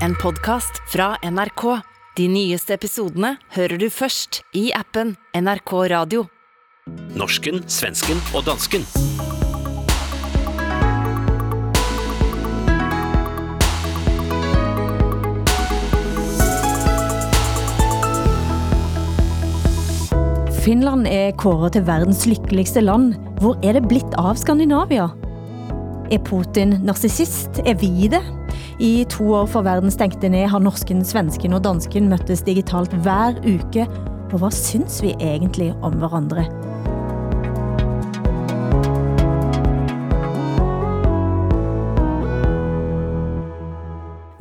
En podcast fra NRK. De nyeste episodene hører du først i appen NRK Radio. Norsken, svensken og dansken. Finland er kåret til verdens lykkeligste land. Hvor er det blitt av Skandinavia? Er Putin narcissist? Er vi det? I to år før verden stengte ned har norsken, svensken og dansken møttes digitalt hver uke. Og hvad synes vi egentlig om hverandre?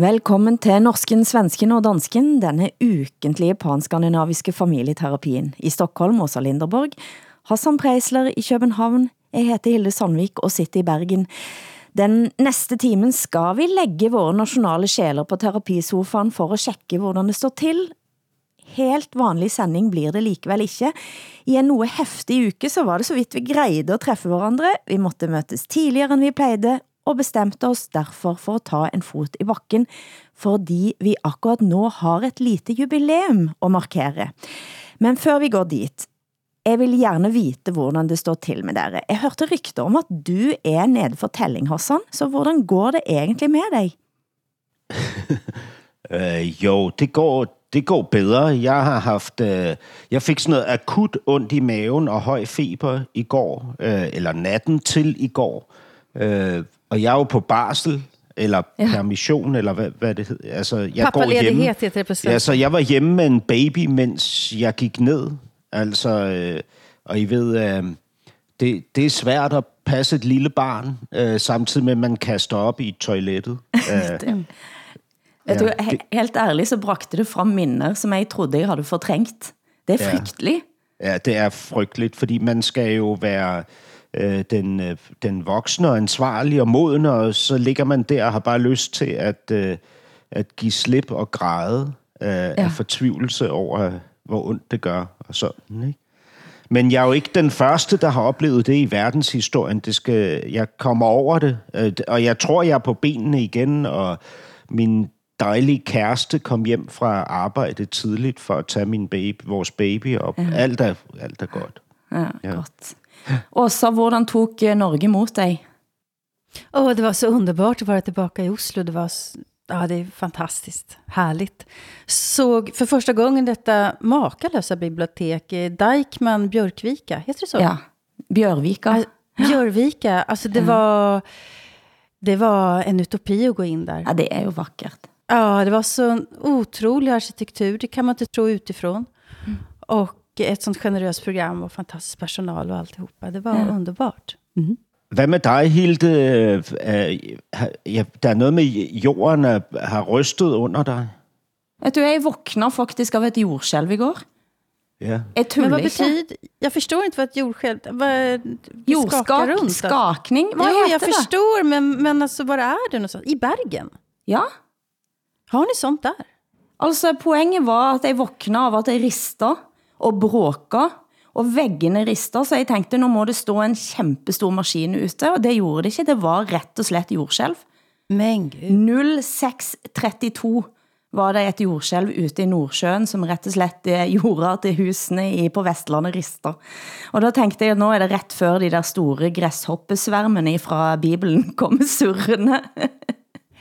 Velkommen til Norsken, Svensken og Dansken, denne ukentlige panskandinaviske familieterapien. I Stockholm, Åsa Linderborg, Hassan Preisler i København, jeg heter Hilde Sandvik og sitter i Bergen. Den næste timen skal vi lægge våre nationale sjæler på terapisofaen for at tjekke, hvordan det står til. Helt vanlig sending blir det likevel ikke. I en noe heftig uke så var det så vidt vi grejede at træffe hverandre. Vi måtte møtes tidligere end vi plejede, og bestemte os derfor for at ta en fot i bakken, fordi vi akkurat nå har et lite jubileum at markere. Men før vi går dit, jeg vil gerne vite, hvordan det står til med dere. Jeg hørte rykter om, at du er nede for telling, Hassan, så hvordan går det egentlig med dig? øh, jo, det går, det går bedre. Jeg har haft, øh, jeg fik sådan noget akut ondt i maven og høj feber i går, øh, eller natten til i går. Øh, og jeg er jo på barsel, eller ja. permission, eller hvad, hvad det hedder. Altså, jeg går hjemme. Ja, så jeg var hjemme med en baby, mens jeg gik ned. Altså, øh, og I ved, øh, det, det er svært at passe et lille barn, øh, samtidig med, at man kaster op i toilettet. Øh, Vet du, he helt ærligt, så bragte det frem minder, som jeg troede, jeg havde fortrængt. Det er Ja. frygteligt. Ja, det er frygteligt, fordi man skal jo være øh, den, øh, den voksne og ansvarlige og modne, og så ligger man der og har bare lyst til at, øh, at give slip og græde øh, ja. af fortvivlelse over, hvor ondt det gør og sådan, ikke? Men jeg er jo ikke den første, der har oplevet det i verdenshistorien. Det skal, jeg kommer over det, øh, og jeg tror, jeg er på benene igen, og min dejlige kæreste kom hjem fra arbejde tidligt for at tage min baby, vores baby op. Ja. Alt, er, alt er godt. Ja, Ja. godt. Og så hvordan tog eh, Norge mot dig? Åh, det var så underbart att vara tillbaka i Oslo. Det var, ja, det är fantastiskt. Härligt. Såg för första gången detta makalösa bibliotek, eh, Dykman Björkvika, heter det så? Ja, Bjørvika. Björvika, alltså det var, det var en utopi att gå in där. Ja, det er jo vakkert. Ja, det var så en otrolig arkitektur, det kan man inte tro utifrån. Och ett sånt generöst program och fantastisk personal och alltihopa. Det var underbart. Hvad med dig, Hilde? Øh, øh, ja, der er noget med jorden har rystet under dig. Vet du, jeg våkner faktisk av et jordskælv i går. Ja. Jeg Men vad betyder, jag förstår inte vad ett jordskälv, vad, det skakar Jordskak, runt. alltså. skakning, hvad jo, heter jag det? förstår, men, men alltså, var är det någonstans? I Bergen? Ja, Har ni sånt där? altså poenget var at jeg våkner av at jeg rister og bråker, og veggene rister, så jeg tænkte, nu må det stå en kæmpestor maskin ute, og det gjorde det ikke. Det var rett og slett jordskælv. Men gud. 0632 var det et jordskælv ute i Nordsjøen, som rett og slett eh, gjorde at husene i, på Vestlandet rister. Og da tænkte jeg, at nå er det ret før de der store græshoppesværmene fra Bibelen kommer surrende.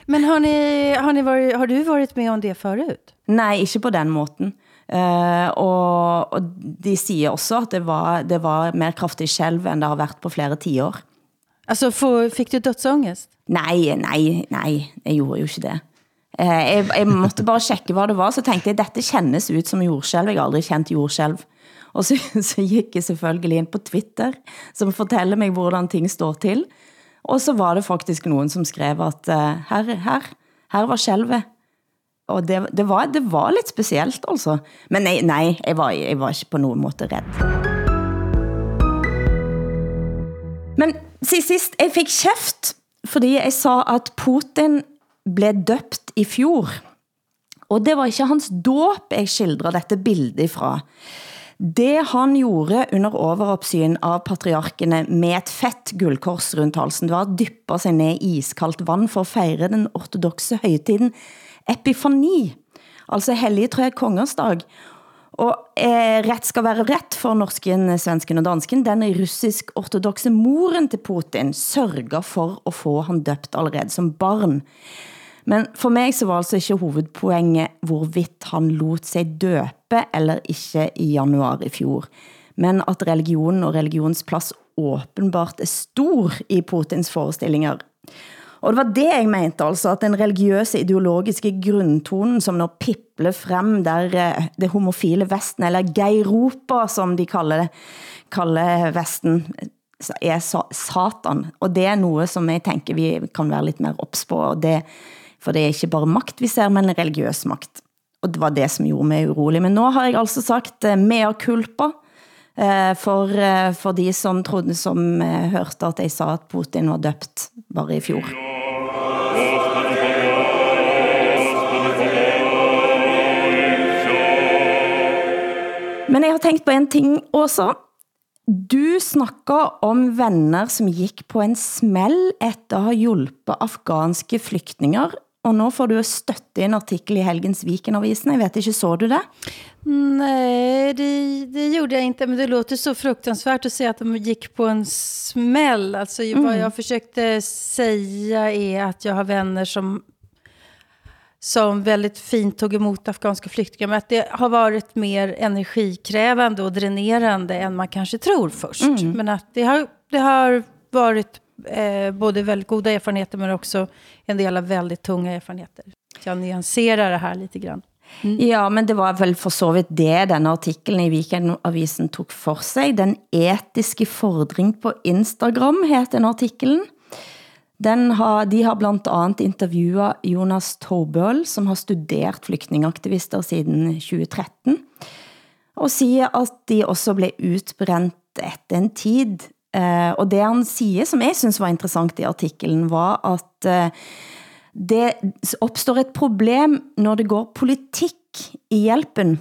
Men har, ni, har, ni varit, har du varit med om det förut? Nej, ikke på den måten. Uh, og, og de siger også, at det var, det var mer kraftig skælv, end det har været på flere tiår. Alltså, få, fick du dödsångest? Nej, nej, nej, jeg gjorde jo ikke det. Uh, jeg, jeg måtte bare tjekke, hvad det var, så tænkte jeg, dette kjennes ut som jordskælv. Jeg har aldrig kendt jordskælv. Og så, så gik jeg selvfølgelig ind på Twitter, som fortæller mig, hvordan ting står til. Og så var det faktisk nogen, som skrev, at uh, her, her, her var skælvet. Og det, det, var, det var lidt specielt, altså. Men nej, nej jeg, var, jeg var ikke på nogen måde redd. Men til sidst, jeg fik kæft, fordi jeg sa, at Putin blev døbt i fjor. Og det var ikke hans dåb, jeg skildrer dette bildet fra. Det han gjorde under overoppsyn av patriarkene med et fett guldkors rundt halsen, det var at dyppe sig ned i iskaldt vand for at fejre den ortodoxe højtiden Epifani, altså hellige tre kongers dag. Og eh, ret skal være ret for norsken, svensken og dansken. Den russisk-ortodoxe moren til Putin sørger for at få han døbt allerede som barn. Men for mig så var altså ikke hovedpoenget hvorvidt han lot sig døpe eller ikke i januar i fjor. Men at religionen og religionsplads åbenbart er stor i Putins forestillinger. Og det var det jeg mente altså, at den religiøse ideologiske grundtonen, som når pipler frem der eh, det homofile Vesten, eller Geiropa, som de kalder det, kalder Vesten, er satan. Og det er noget, som jeg tænker, vi kan være lidt mere ops på, og det, for det er ikke bare magt vi ser, men religiøs magt. Og det var det, som gjorde mig urolig. Men nu har jeg altså sagt uh, mea culpa, eh, for, for de som trodde, som hørte at jeg sa, at Putin var døbt bare i fjor. Men jeg har tænkt på en ting også. Du snakker om venner som gik på en smell efter at have hjulpet afghanske flygtninger og nu får du støtte en artikel i Helgens Vikenavisen. Jeg vet ikke, så du det? Nej, det, det gjorde jag inte. Men det låter så fruktansvärt att säga att de gick på en smäll. Alltså, mm. Vad jag försökte säga är att jag har vänner som som väldigt fint tog emot afghanska flyktingar. Men att det har varit mer energikrävande och dränerande än man kanske tror först. Mm. Men att det har, det har varit eh, både väldigt goda erfarenheter men också en del av väldigt tunga erfarenheter. Så jag nyanserar det här lite grann. Mm. Ja, men det var vel for så vidt det denne artiklen i Weekendavisen tog for sig. Den etiske fordring på Instagram heter den artiklen. Den har, de har blandt andet intervjuet Jonas Torbøl, som har studeret flygtningaktivister siden 2013, og siger, at de også blev utbrændt efter en tid Eh, og det han siger, som jeg synes var interessant i artiklen, var at eh, det opstår et problem, når det går politik i hjælpen.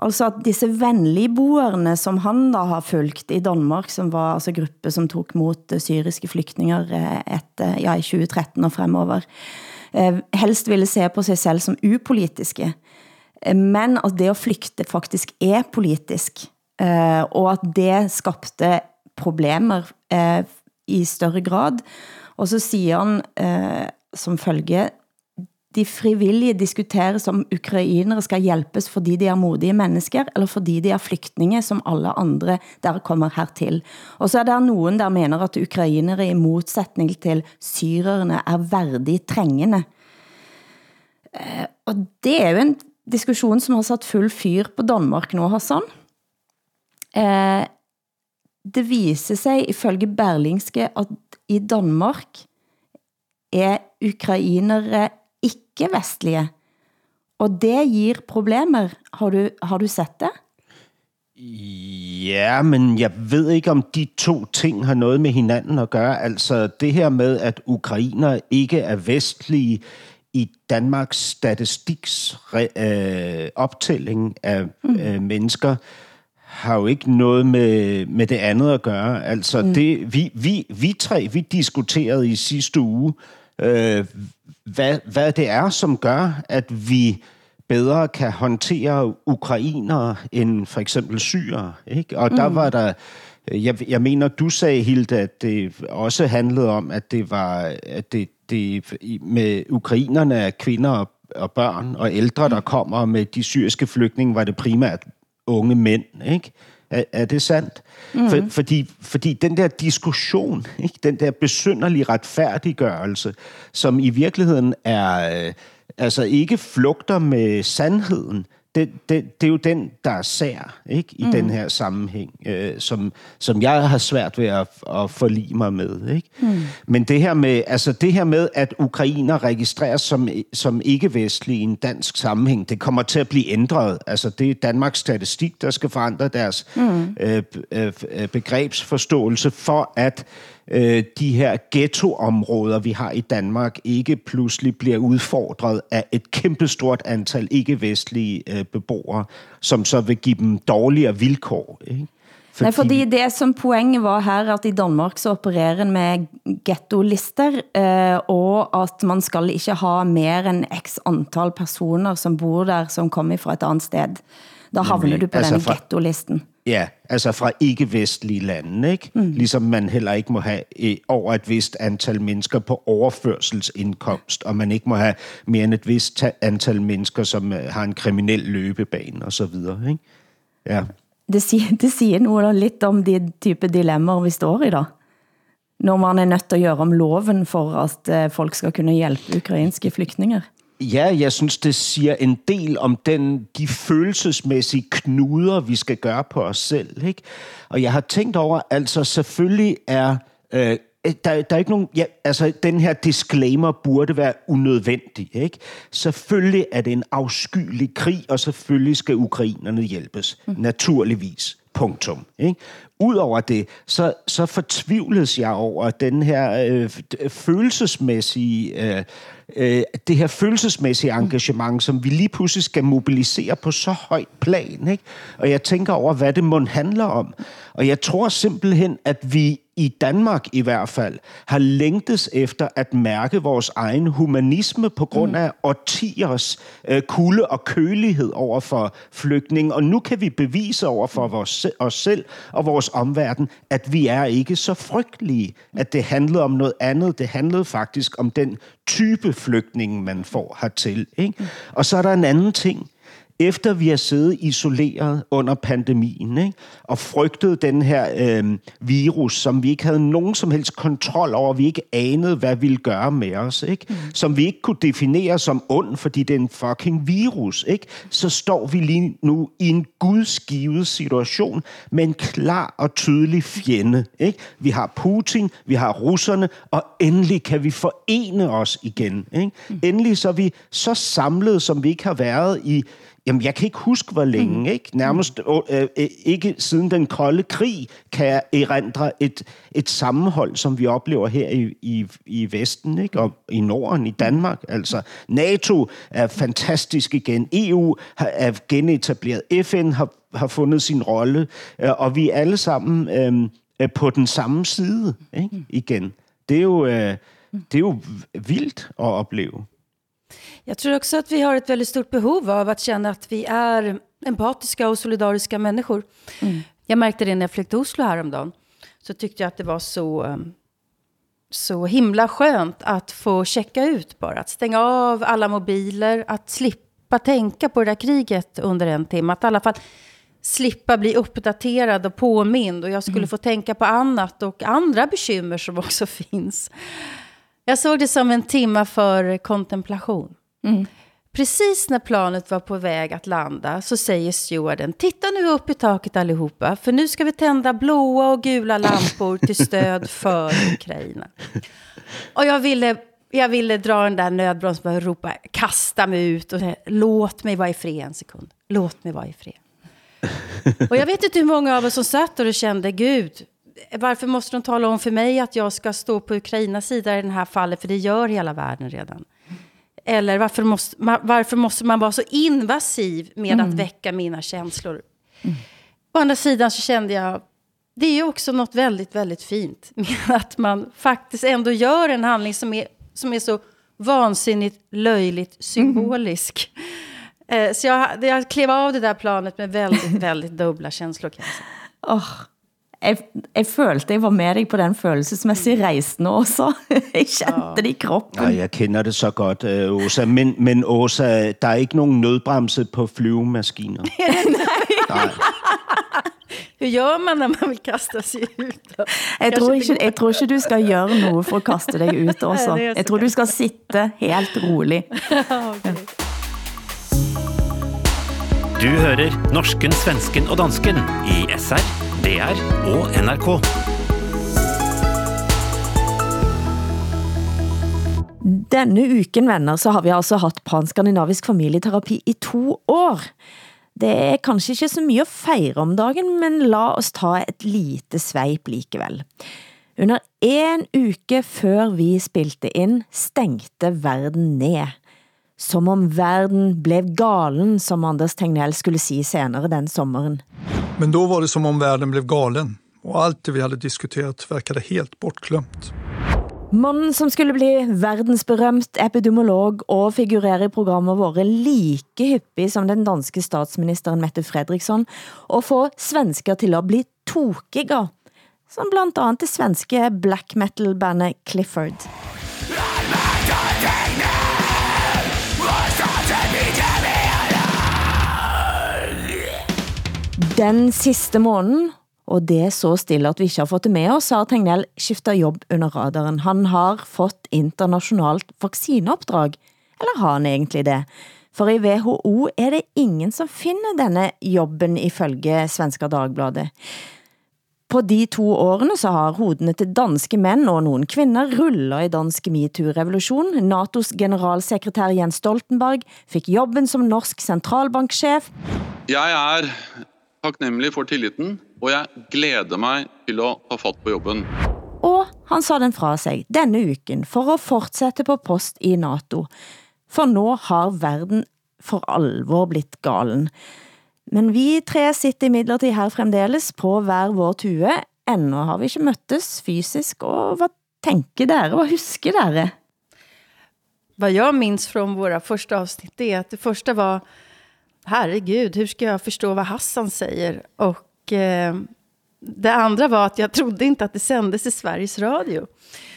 Altså at disse venligboerne, som han da har fulgt i Danmark, som var altså gruppe som tog mod eh, syriske flygtninger eh, etter, ja, i 2013 og fremover, eh, helst ville se på sig selv som upolitiske. Men at det at flygte faktisk er politisk, og at det skabte problemer eh, i større grad. Og så siger han eh, som følge, de frivillige diskuteres om ukrainere skal hjælpes, fordi de er modige mennesker, eller fordi de er flygtninge, som alle andre der kommer hertil. Og så er der nogen, der mener, at ukrainere i modsætning til syrerne er værdig trængende. Eh, og det er jo en diskussion, som har sat fuld fyr på Danmark nu, Hassan. Eh, det viser sig ifølge Berlingske, at i Danmark er ukrainere ikke vestlige. Og det giver problemer. Har du, har du sett det? Ja, men jeg ved ikke, om de to ting har noget med hinanden at gøre. Altså det her med, at ukrainer ikke er vestlige i Danmarks statistiks øh, optælling af mm. øh, mennesker, har jo ikke noget med, med det andet at gøre. Altså, mm. det, vi, vi, vi tre, vi diskuterede i sidste uge, øh, hvad, hvad det er, som gør, at vi bedre kan håndtere ukrainere end for eksempel syre. Ikke? Og mm. der var der, jeg, jeg mener, du sagde, Hilde, at det også handlede om, at det var, at det, det med ukrainerne er kvinder og, og børn og ældre, der mm. kommer med de syriske flygtninge, var det primært unge mænd, ikke? Er, er det sandt? Mm. For, fordi, fordi den der diskussion, ikke? den der besynderlige retfærdiggørelse, som i virkeligheden er, øh, altså ikke flugter med sandheden, det, det, det er jo den, der er sær ikke? i mm. den her sammenhæng, øh, som, som jeg har svært ved at, at forlige mig med. Ikke? Mm. Men det her, med, altså det her med, at ukrainer registreres som, som ikke-vestlige i en dansk sammenhæng, det kommer til at blive ændret. Altså det er Danmarks Statistik, der skal forandre deres mm. øh, øh, begrebsforståelse for at øh, de her ghettoområder, vi har i Danmark, ikke pludselig bliver udfordret af et kæmpestort antal ikke-vestlige øh, beboere, som så vil give dem dårligere vilkår. Ikke? Fordi... Nej, fordi det som poenget var her, at i Danmark så opererer med ghetto-lister, øh, og at man skal ikke ha mer end x antal personer, som bor der, som kommer fra et andet sted. Der havner du på altså den ghetto-listen. Ja, altså fra ikke-vestlige lande, ikke? Mm. Ligesom man heller ikke må have over et vist antal mennesker på overførselsindkomst, og man ikke må have mere end et vist antal mennesker, som øh, har en kriminel løbebane og så videre, ikke? Ja. Det siger, det siger noget lidt om de type dilemmaer, vi står i da. Når man er nødt til at gøre om loven for at øh, folk skal kunne hjælpe ukrainske flygtninger. Ja, jeg synes, det siger en del om den, de følelsesmæssige knuder, vi skal gøre på os selv. Ikke? Og jeg har tænkt over, altså selvfølgelig er... Øh, der, der er ikke nogen... Ja, altså, den her disclaimer burde være unødvendig, ikke? Selvfølgelig er det en afskyelig krig, og selvfølgelig skal ukrainerne hjælpes. Mm. Naturligvis. Punktum. Ikke? Udover det, så, så fortvivles jeg over den her øh, følelsesmæssige... Øh, øh, det her følelsesmæssige engagement, som vi lige pludselig skal mobilisere på så højt plan. Ikke? Og jeg tænker over, hvad det må handler om. Og jeg tror simpelthen, at vi i Danmark i hvert fald, har længtes efter at mærke vores egen humanisme på grund af årtiers øh, kulde og kølighed over for flygtninge. Og nu kan vi bevise over for vores, os selv og vores omverden, at vi er ikke så frygtelige. At det handlede om noget andet. Det handlede faktisk om den type flygtninge, man får hertil. Ikke? Og så er der en anden ting efter vi har siddet isoleret under pandemien, ikke? og frygtet den her øh, virus, som vi ikke havde nogen som helst kontrol over, vi ikke anede, hvad ville gøre med os, ikke? Mm. som vi ikke kunne definere som ond, fordi det er en fucking virus, ikke? så står vi lige nu i en gudsgivet situation med en klar og tydelig fjende. Ikke? Vi har Putin, vi har russerne, og endelig kan vi forene os igen. Ikke? Mm. Endelig så er vi så samlet, som vi ikke har været i Jamen, jeg kan ikke huske, hvor længe. Mm. Ikke? Nærmest øh, øh, ikke siden den kolde krig kan jeg erindre et, et sammenhold, som vi oplever her i, i, i Vesten, ikke? og i Norden, i Danmark. Altså, NATO er fantastisk igen. EU har, er genetableret. FN har, har fundet sin rolle. Øh, og vi er alle sammen øh, på den samme side ikke? Mm. igen. Det er, jo, øh, det er jo vildt at opleve. Jag tror också att vi har ett väldigt stort behov av att känna att vi är empatiska och solidariska människor. Mm. Jag märkte det när jag flög till Oslo häromdagen. Så tyckte jag att det var så, um, så himla skönt att få checka ut bara. Att stänga av alla mobiler, att slippa tänka på det där kriget under en timme. Att i alla fall slippa bli uppdaterad och påmind. Och jag skulle mm. få tänka på annat och andra bekymmer som också finns. Jag såg det som en timma för kontemplation. Mm. Precis när planet var på väg att landa så säger stewarden, titta nu upp i taket allihopa, för nu ska vi tända blåa och gula lampor till stöd för Ukraina. Och jag ville, jag ville dra den där nödbromsen och ropa, kasta mig ut och låt mig vara i fred en sekund. Låt mig vara i fred. Och jag vet inte hur många av oss som satt och kände, Gud, varför måste de tala om för mig att jag ska stå på Ukrainas sida i den här fallet, för det gör hela världen redan. Eller varför måste, varför måste man vara så invasiv med mm. att väcka mina känslor? Mm. Å andra sidan så kände jag, det är ju också något väldigt, väldigt fint med att man faktiskt ändå gör en handling som är, som är så vansinnigt löjligt symbolisk. Mm. Så jag, jeg klev av det där planet med väldigt, väldigt dubbla känslor kan jag säga. Oh, jeg, jeg følte, jeg var med dig på den følelsesmæssige rejsen også. jeg kjente det i kroppen. Ja, jeg kender det så godt, uh, Åsa. Men, men Åsa, der er ikke nogen nødbremse på flyvemaskiner. Nej. Hur gör man när man vill kasta sig ut? Jeg tror, ikke, jeg tror ikke du skal gøre noget for at kaste dig ut også. Jeg tror du skal sitte helt rolig. okay. Du hører norsken, svensken og dansken i SR DR og NRK. Denne uken, venner, så har vi altså haft panskandinavisk familieterapi i to år. Det er kanskje ikke så mye at fejre om dagen, men la oss ta et lite sveip likevel. Under en uke før vi spilte ind, stengte verden ned. Som om verden blev galen, som Anders Tegnell skulle sige senere den sommeren. Men då var det som om världen blev galen och allt det vi hade diskuterat verkade helt bortglömt. Mannen som skulle bli verdensberømt epidemiolog og figurere i programmer våre like hyppig som den danske statsministeren Mette Fredriksson, og få svensker til at bli tokiga, som blandt andet det svenske black metal bandet Clifford. Den sidste måneden, og det er så stille at vi ikke har fået det med oss, har Tegnell skiftet jobb under radaren. Han har fått internationalt vaccineopdrag, eller har han egentlig det? For i WHO er det ingen som finder denne jobben ifølge Svenska Dagbladet. På de to årene så har hodene til danske mænd og nogle kvinder rullet i dansk MeToo-revolution. NATO's generalsekretær Jens Stoltenberg fik jobben som norsk centralbankchef. Jeg er takknemlig for tilliten, og jeg glæder mig til at ha fatt på jobben. Og han sa den fra sig denne uken for at fortsætte på post i NATO. For nå har verden for alvor blitt galen. Men vi tre sitter imidlertid her fremdeles på hver vår tue. Ännu har vi ikke møttes fysisk, og hvad tænker dere? Hvad husker dere? Vad jag minns från våra första avsnitt är att det första var herregud, hur ska jag förstå vad Hassan säger? Och eh, det andra var att jag trodde inte att det sändes i Sveriges Radio.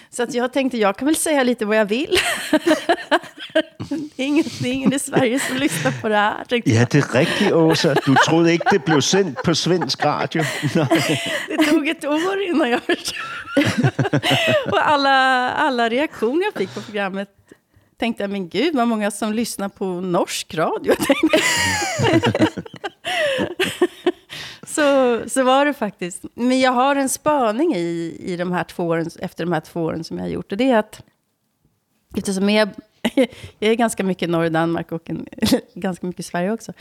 Så att jag tänkte, jag kan väl säga lite vad jag vill. det, är ingen, det är ingen i Sverige som lyssnar på det här. Ja, det er rigtigt, Åsa. Du troede ikke, det blev sendt på svensk radio. Nej. Det tog ett år innan jag förstod. och alla, alla reaktioner jag fick på programmet tänkte jag, men gud vad många som lyssnar på norsk radio. tänkte så, så var det faktiskt. Men jag har en spaning i, i de här två åren, efter de här två åren som jag har gjort. Och det är att, eftersom jag, jag är ganska mycket i Danmark och en, ganska mycket i Sverige också.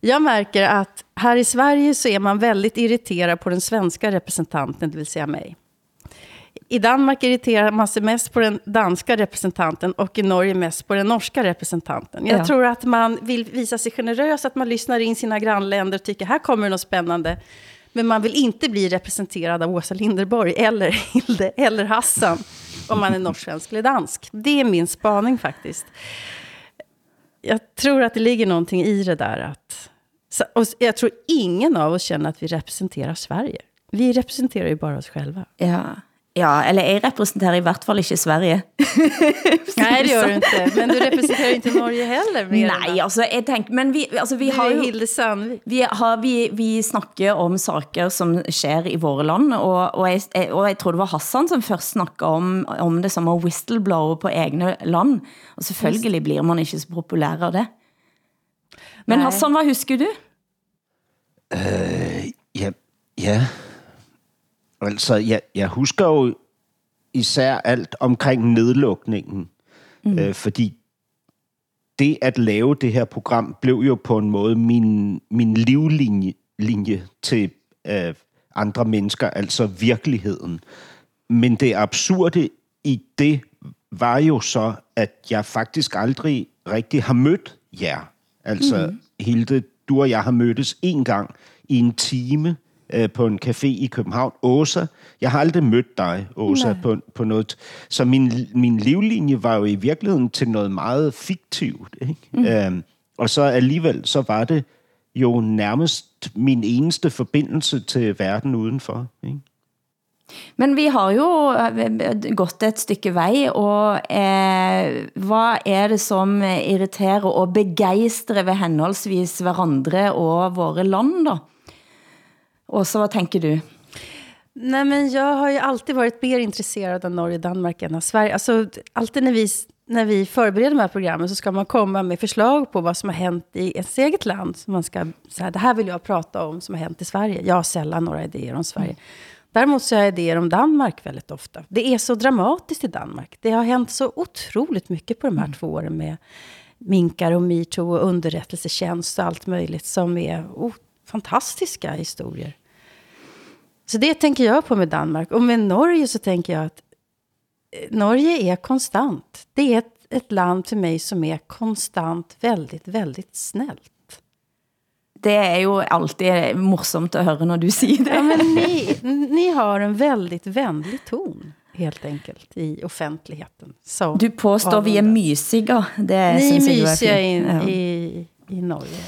Jag märker att här i Sverige så är man väldigt irriterad på den svenska representanten, det vill säga mig. I Danmark irriterar man sig mest på den danska representanten och i Norge mest på den norska representanten. Jag Ja. tror att man vill visa sig generös, att man lyssnar in sina grannländer och tycker här kommer något spännande. Men man vill inte bli representerad av Åsa Linderborg eller Hilde eller Hassan om man är norsk-svensk eller dansk. Det är min spaning faktiskt. Jag tror att det ligger någonting i det där att... Och jag tror ingen av oss känner att vi representerar Sverige. Vi representerar ju bara oss själva. Ja. Ja, eller jeg repræsenterer i hvert fall ikke Sverige. Nej, det gör du inte. Men du representerar ju inte Norge heller. mer Nej, att altså, jeg tænker, men vi, altså, vi har är jo... Hilde Sandvik. Vi, har, vi, vi snakker om saker som sker i våre land, og, og, jeg, og jeg tror det var Hassan som først snakket om, om det som at whistleblower på egne land. Og selvfølgelig blir man ikke så populær av det. Men Nej. Hassan, hvad husker du? Ja, ja. Altså, jeg, jeg husker jo især alt omkring nedlukningen. Mm. Øh, fordi det at lave det her program blev jo på en måde min, min livlinje linje til øh, andre mennesker, altså virkeligheden. Men det absurde i det var jo så, at jeg faktisk aldrig rigtig har mødt jer. Altså, mm. Hilde, du og jeg har mødtes en gang i en time øh, på en café i København. Åsa, jeg har aldrig mødt dig, Åsa, på, på noget. Så min, min livlinje var jo i virkeligheden til noget meget fiktivt. Ikke? Mm. Øhm, og så alligevel, så var det jo nærmest min eneste forbindelse til verden udenfor. Ikke? Men vi har jo øh, gått et stykke vej, og eh, hvad er det som irriterer og begejstrer ved henholdsvis hverandre og våre land da? Åsa, hvad tænker du? Nej, men jag har ju alltid varit mer intresserad av Norge och Danmark än av Sverige. Alltså, alltid när vi, när vi förbereder de här programmen så ska man komma med förslag på vad som har hänt i ens eget land. Så man ska säga, det här vill jag prata om som har hänt i Sverige. Jag har sällan några idéer om Sverige. Däremot så har jag idéer om Danmark väldigt ofta. Det är så dramatiskt i Danmark. Det har hänt så otroligt mycket på de här två åren med minkar och metoo och underrättelsetjänst och allt möjligt som är oh, fantastiska historier. Så det tänker jag på med Danmark. Och med Norge så tänker jag att eh, Norge är konstant. Det är ett, ett land till mig som är konstant väldigt, väldigt snällt. Det er jo alltid morsomt at høre når du siger det. Ja, men ni, ni har en väldigt vänlig ton, helt enkelt, i offentligheten. Som Du påstår vi avundar. mysiga. Det Ni är mysiga in, Ja. i, i Norge.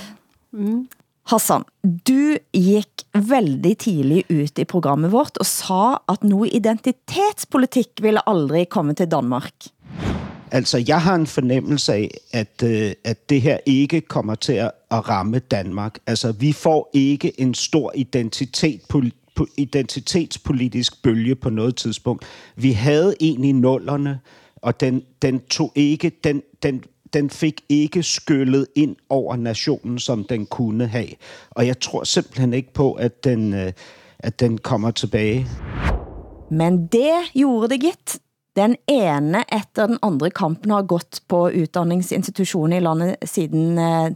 Hassan, du gik veldig tidlig ut i programmet vårt og sa, at noget identitetspolitik ville aldrig komme til Danmark. Altså, jeg har en fornemmelse af, at, øh, at det her ikke kommer til at, at ramme Danmark. Altså, vi får ikke en stor identitet, pol- identitetspolitisk bølge på noget tidspunkt. Vi havde en i nullerne, og den, den tog ikke, den, den, den fik ikke skyllet ind over nationen, som den kunne have. Og jeg tror simpelthen ikke på, at den, øh, at den kommer tilbage. Men det gjorde det gitt. Den ene efter den andre kampen har gått på uddannelsesinstitutioner i landet siden øh,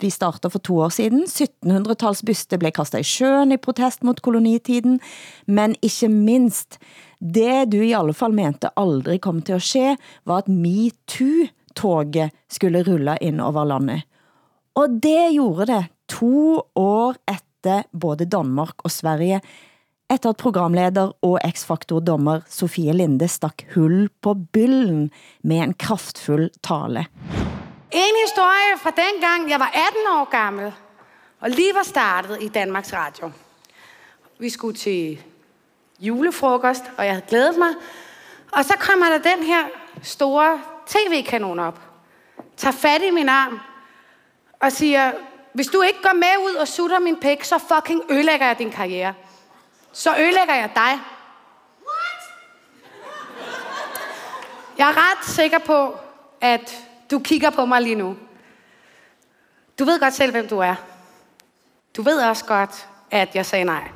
vi startede for to år siden. 1700-tals byste blev kastet i sjøen i protest mot kolonitiden, men ikke minst, det du i alle fall mente aldrig kom til at ske, var at toget skulle rulle ind over landet. Og det gjorde det to år efter både Danmark og Sverige, efter at programleder og X-faktor-dommer Sofie Linde stak hul på byllen med en kraftfuld tale. En historie fra dengang, jeg var 18 år gammel, og lige var startet i Danmarks Radio. Vi skulle til julefrokost, og jeg havde glædet mig. Og så kommer der den her store tv-kanon op, tager fat i min arm og siger, hvis du ikke går med ud og sutter min pæk, så fucking ødelægger jeg din karriere. Så ødelægger jeg dig. Jeg er ret sikker på, at du kigger på mig lige nu. Du ved godt selv, hvem du er. Du ved også godt, at jeg sagde nej.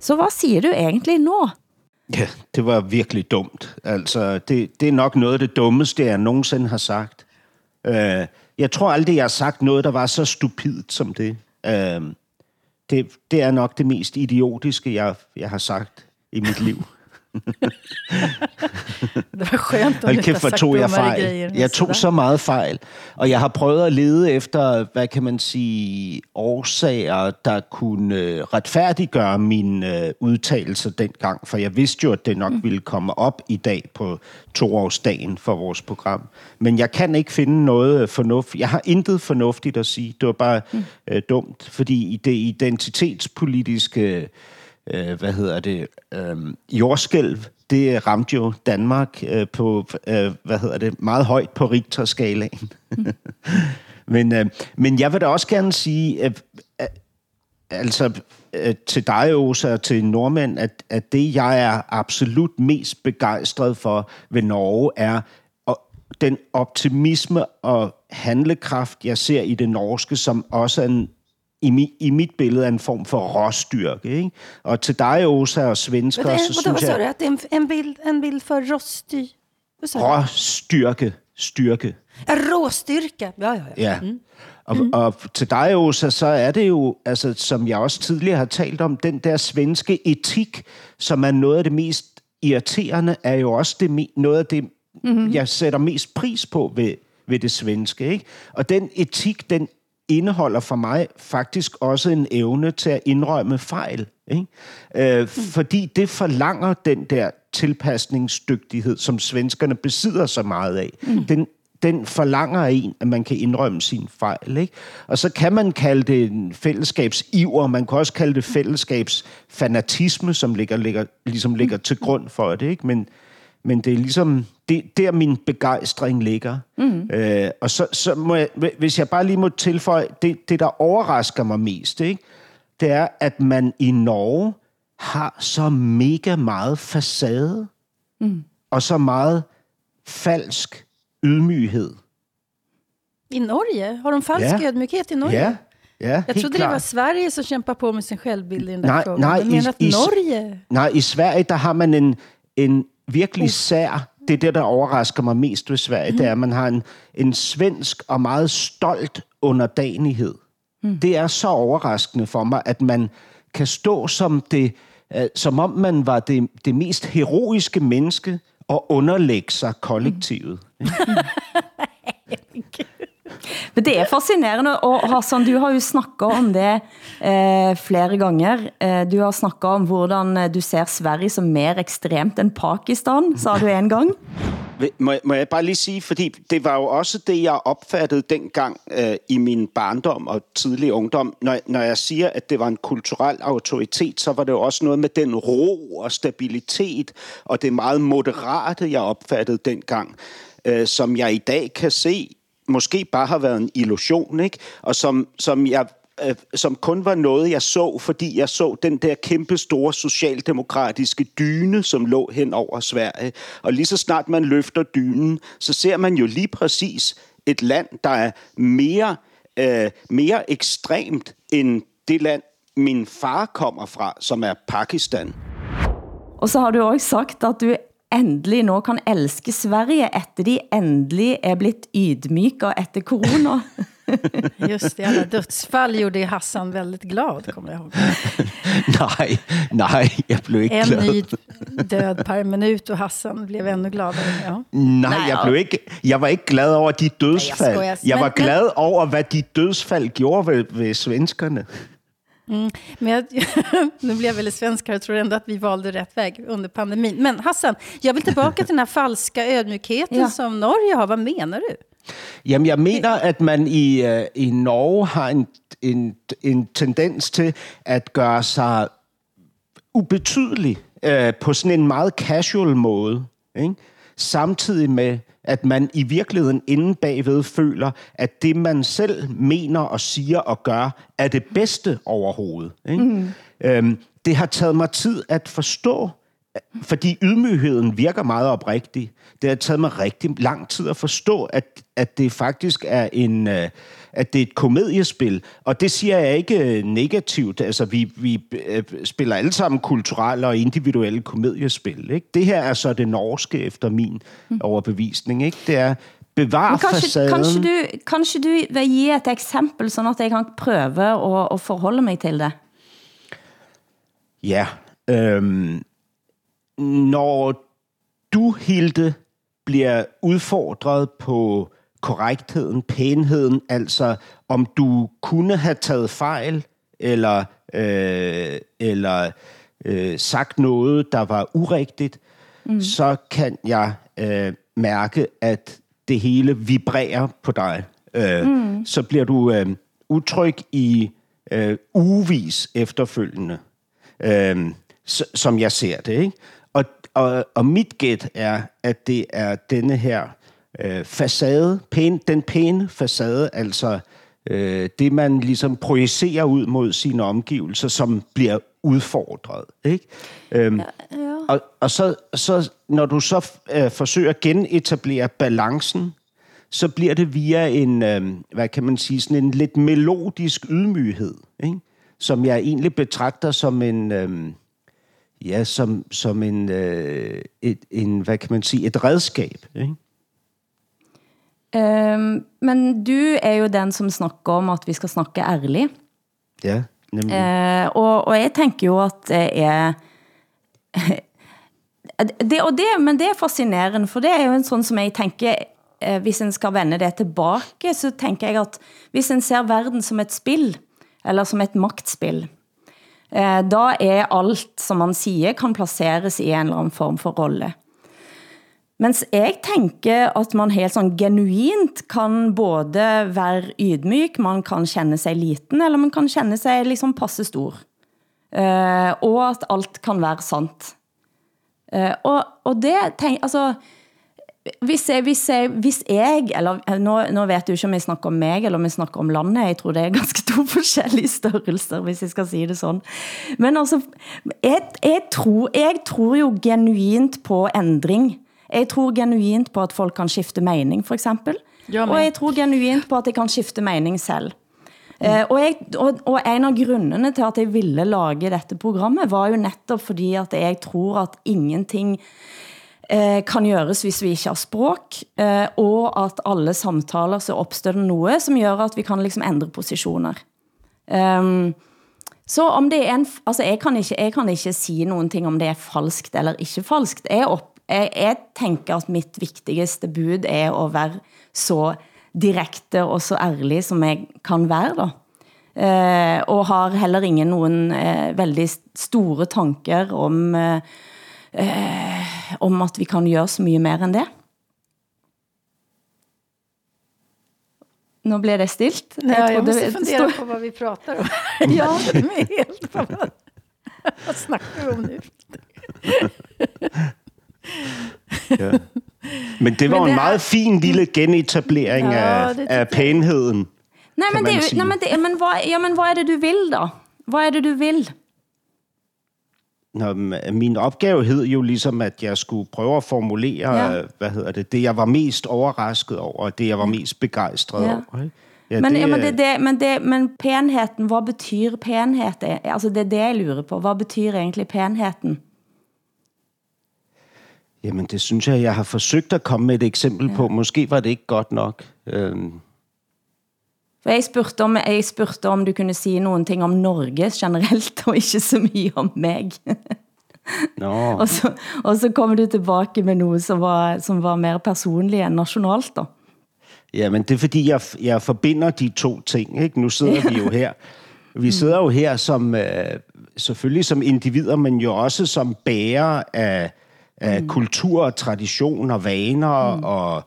Så hvad siger du egentlig nu? Ja, det var virkelig dumt. Altså, det, det er nok noget af det dummeste, jeg nogensinde har sagt. Øh, jeg tror aldrig, jeg har sagt noget, der var så stupidt som det. Øh, det, det er nok det mest idiotiske, jeg, jeg har sagt i mit liv. Det var skönt om Hold kæft, hvor tog jeg fejl. grejer. Jeg tog så meget fejl. Og jeg har prøvet at lede efter, hvad kan man sige, årsager, der kunne øh, retfærdiggøre mine øh, udtalelser dengang. For jeg vidste jo, at det nok ville komme op i dag på toårsdagen for vores program. Men jeg kan ikke finde noget fornuft. Jeg har intet fornuftigt at sige. Det var bare øh, dumt, fordi i det identitetspolitiske øh, hvad hedder det, øh, jordskælv, det ramte jo Danmark øh, på, øh, hvad hedder det, meget højt på Richter-skalaen. men, øh, men jeg vil da også gerne sige, øh, øh, altså øh, til dig, Åsa, og til nordmænd, at, at det, jeg er absolut mest begejstret for ved Norge, er og den optimisme og handlekraft, jeg ser i det norske, som også er en i, mi, i mit billede er en form for råstyrke. Ikke? Og til dig, Åsa, og svensker, Vad, så vad, vad synes jeg, Att det är en, en, bild, en bild för. Vad du? råstyrke, styrke. En råstyrka. Ja, ja, ja. Ja. Og, mm. og til dig, Åsa, så er det jo, altså, som jeg også tidligere har talt om, den der svenske etik, som er noget af det mest irriterende, er jo også det, noget af det, mm-hmm. jeg sætter mest pris på ved, ved det svenske. Ikke? Og den etik, den indeholder for mig faktisk også en evne til at indrømme fejl. Ikke? Øh. Fordi det forlanger den der tilpasningsdygtighed, som svenskerne besidder så meget af. Mm. Den, den forlanger af en, at man kan indrømme sin fejl. Ikke? Og så kan man kalde det en fællesskabsiver, man kan også kalde det fællesskabsfanatisme, som ligger, ligger, ligesom ligger til grund for det. Ikke? Men, men det er ligesom, det, der min begejstring ligger. Mm. Øh, og så, så må jeg, hvis jeg bare lige må tilføje, det, det der overrasker mig mest, ikke? det er, at man i Norge har så mega meget facade, mm. og så meget falsk ydmyghed. I Norge? Har de falsk Ja. ödmjukhet i Norge? Ja, ja Jag trodde det klart. var Sverige som kämpar på med sin självbild i den där Nej, frågan. nej, menar i- att i- Norge? Nej, i Sverige, der har man en, en virkelig sær... Det er det, der overrasker mig mest ved Sverige, mm. det er, at man har en, en svensk og meget stolt underdanighed. Mm. Det er så overraskende for mig, at man kan stå som det, øh, som om man var det, det mest heroiske menneske, at underlægge sig kollektivet. Men det er fascinerende, og Hassan, du har jo snakket om det eh, flere ganger. Eh, du har snakket om hvordan eh, du ser Sverige som mer ekstremt end Pakistan, sa du en gang. Må, må jeg bare lige sige, fordi det var jo også det, jeg opfattede dengang øh, i min barndom og tidlig ungdom. Når, når jeg siger, at det var en kulturel autoritet, så var det jo også noget med den ro og stabilitet og det meget moderate, jeg opfattede dengang, øh, som jeg i dag kan se måske bare har været en illusion, ikke? og som, som jeg øh, som kun var noget, jeg så, fordi jeg så den der kæmpe store socialdemokratiske dyne, som lå hen over Sverige. Og lige så snart man løfter dynen, så ser man jo lige præcis et land, der er mere, øh, mere ekstremt end det land, min far kommer fra, som er Pakistan. Og så har du også sagt, at du endelig nå kan elske Sverige, efter de endelig er blitt ydmyka efter corona. Just det, alla dödsfall gjorde Hassan väldigt glad, kommer jag ihåg. nej, nej, jag blev ikke en glad. ny død per minut, og Hassan blev endnu gladere. Ja. Nej, jeg, blev ikke, jeg var ikke glad over de dødsfald. Nej, jeg var Men- glad over, hvad de dødsfald gjorde ved, ved svenskerne. Mm. Men jag, nu blev jag väldigt svensk här, jag tror ändå att vi valde rätt väg under pandemin. Men Hassan, jag vill tillbaka till den här falska ödmjukheten Ja. som Norge har. Vad menar du? Jamen, jeg mener, at man i, øh, i Norge har en, en, en tendens til at gøre sig ubetydelig øh, på sådan en meget casual måde. Ikke? Samtidig med, at man i virkeligheden inde bagved føler, at det, man selv mener og siger og gør, er det bedste overhovedet. Ikke? Mm. Øhm, det har taget mig tid at forstå, fordi ydmygheden virker meget oprigtig. Det har taget mig rigtig lang tid at forstå, at, at det faktisk er en, øh, at det er et komediespil. Og det siger jeg ikke øh, negativt. Altså, vi, vi øh, spiller alle sammen kulturelle og individuelle komediespil. Ikke? Det her er så det norske, efter min overbevisning. Ikke? Det er bevar Men kanskje, facaden. kanskje, du, kanskje du vil give et eksempel, sådan at jeg kan prøve at, at forholde mig til det? Ja. Øhm, når du, Hilde, bliver udfordret på korrektheden, pænheden, altså om du kunne have taget fejl, eller, øh, eller øh, sagt noget, der var urigtigt, mm. så kan jeg øh, mærke, at det hele vibrerer på dig. Øh, mm. Så bliver du øh, utryg i øh, ugevis efterfølgende, øh, som jeg ser det. Ikke? Og, og, mit gæt er, at det er denne her øh, facade, pæn, den pæne facade, altså øh, det, man ligesom projicerer ud mod sine omgivelser, som bliver udfordret. Ikke? Øhm, ja, ja. Og, og så, så, når du så øh, forsøger at genetablere balancen, så bliver det via en, øh, hvad kan man sige, sådan en lidt melodisk ydmyghed, ikke? som jeg egentlig betragter som en, øh, ja, som, som en, øh, et, en, hvad kan man sige, et redskab, ikke? Um, men du er jo den som snakker om, at vi skal snakke ærligt. Ja, nemlig. Eh, og, og jeg tænker jo at det er det, og det, men det er fascinerende, for det er jo en sånn som jeg tænker, eh, hvis en skal vende det tilbage, så tænker jeg at hvis en ser verden som et spil, eller som et magtspil, eh, da er alt, som man siger, kan placeres i en eller anden form for rolle. Mens jeg tænker, at man helt sådan genuint kan både være ydmyk, man kan kende sig liten, eller man kan kende sig liksom passe stor. Uh, og at alt kan være sant. Uh, og, og det, tænk, altså, hvis jeg, hvis jeg, hvis jeg eller eh, nå, nå vet du ikke om jeg snakker om meg, eller om jeg snakker om landet, jeg tror det er ganske to forskellige størrelser, hvis jeg skal sige det sådan. Men altså, jeg, jeg, tror, jeg tror jo genuint på ændring. Jeg tror genuint på, at folk kan skifte mening, for eksempel. Jeg med. og jeg tror genuint på, at de kan skifte mening selv. Eh, og, jeg, og, og en av grunnene til at jeg ville lage dette programmet, var jo netop fordi at jeg tror at ingenting eh, kan gjøres hvis vi ikke har språk, eh, og at alle samtaler så opstår det noget, som gør at vi kan liksom ændre positioner. Um, ehm, så om det er en, altså jeg kan, ikke, jeg kan ikke sige nogen ting om det er falskt eller ikke falskt. Jeg op, Jeg, jeg tænker, at mit vigtigste bud er at være så direkte og så ærlig, som jeg kan være, da. Eh, og har heller ingen nogen eh, veldig store tanker om, eh, eh, om at vi kan gøre så mye mer end det. Nu blev det stilt. Nej, jag, trodde- måste fundera stod- på vad vi pratar om. Ja. Jag är helt vad, vad snackar vi om nu? Ja. Men det var Men en det er- meget fin lille genetablering Ja, af, det af pænheden. Nej, men, det, nej, men, det, men, hvad, ja, men hvad er det, du vil da? Hvad er det, du vil? Nå, men min opgave hed jo ligesom, at jeg skulle prøve at formulere, Ja. ja. hvad hedder det, det jeg var mest overrasket over, og det jeg var mest begejstret Ja. over. Ikke? Ja, men, det, men, er- det, det, men, det, men penheten, hvad betyder penhet? Altså, det er det, jeg lurer på. Hvad betyder egentlig penheten? Jamen, det synes jeg, jeg har forsøgt at komme med et eksempel ja. på. Måske var det ikke godt nok. Øhm, For jeg spurgte, om, jeg spurgte om du kunne sige nogle ting om Norge generelt, og ikke så mye om mig. nå, og, så, og så kommer du tilbage med noget, som var, som var mere personligt end nationalt. Da. ja, men det er fordi, jeg, jeg forbinder de to ting. Ikke? Nu sidder vi jo her. Vi sidder jo her som, øh, selvfølgelig som individer, men jo også som bærer af, af mm. kultur, og tradition og vaner, mm. og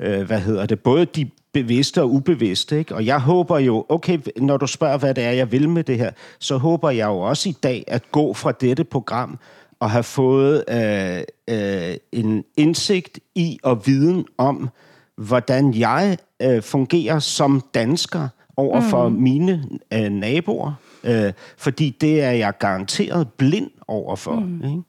øh, hvad hedder det, både de bevidste og ubevidste. Ikke? Og jeg håber jo, okay, når du spørger, hvad det er, jeg vil med det her, så håber jeg jo også i dag at gå fra dette program og have fået øh, øh, en indsigt i og viden om, hvordan jeg øh, fungerer som dansker over for mm. mine øh, naboer. Øh, fordi det er jeg garanteret blind overfor. Mm. Ikke?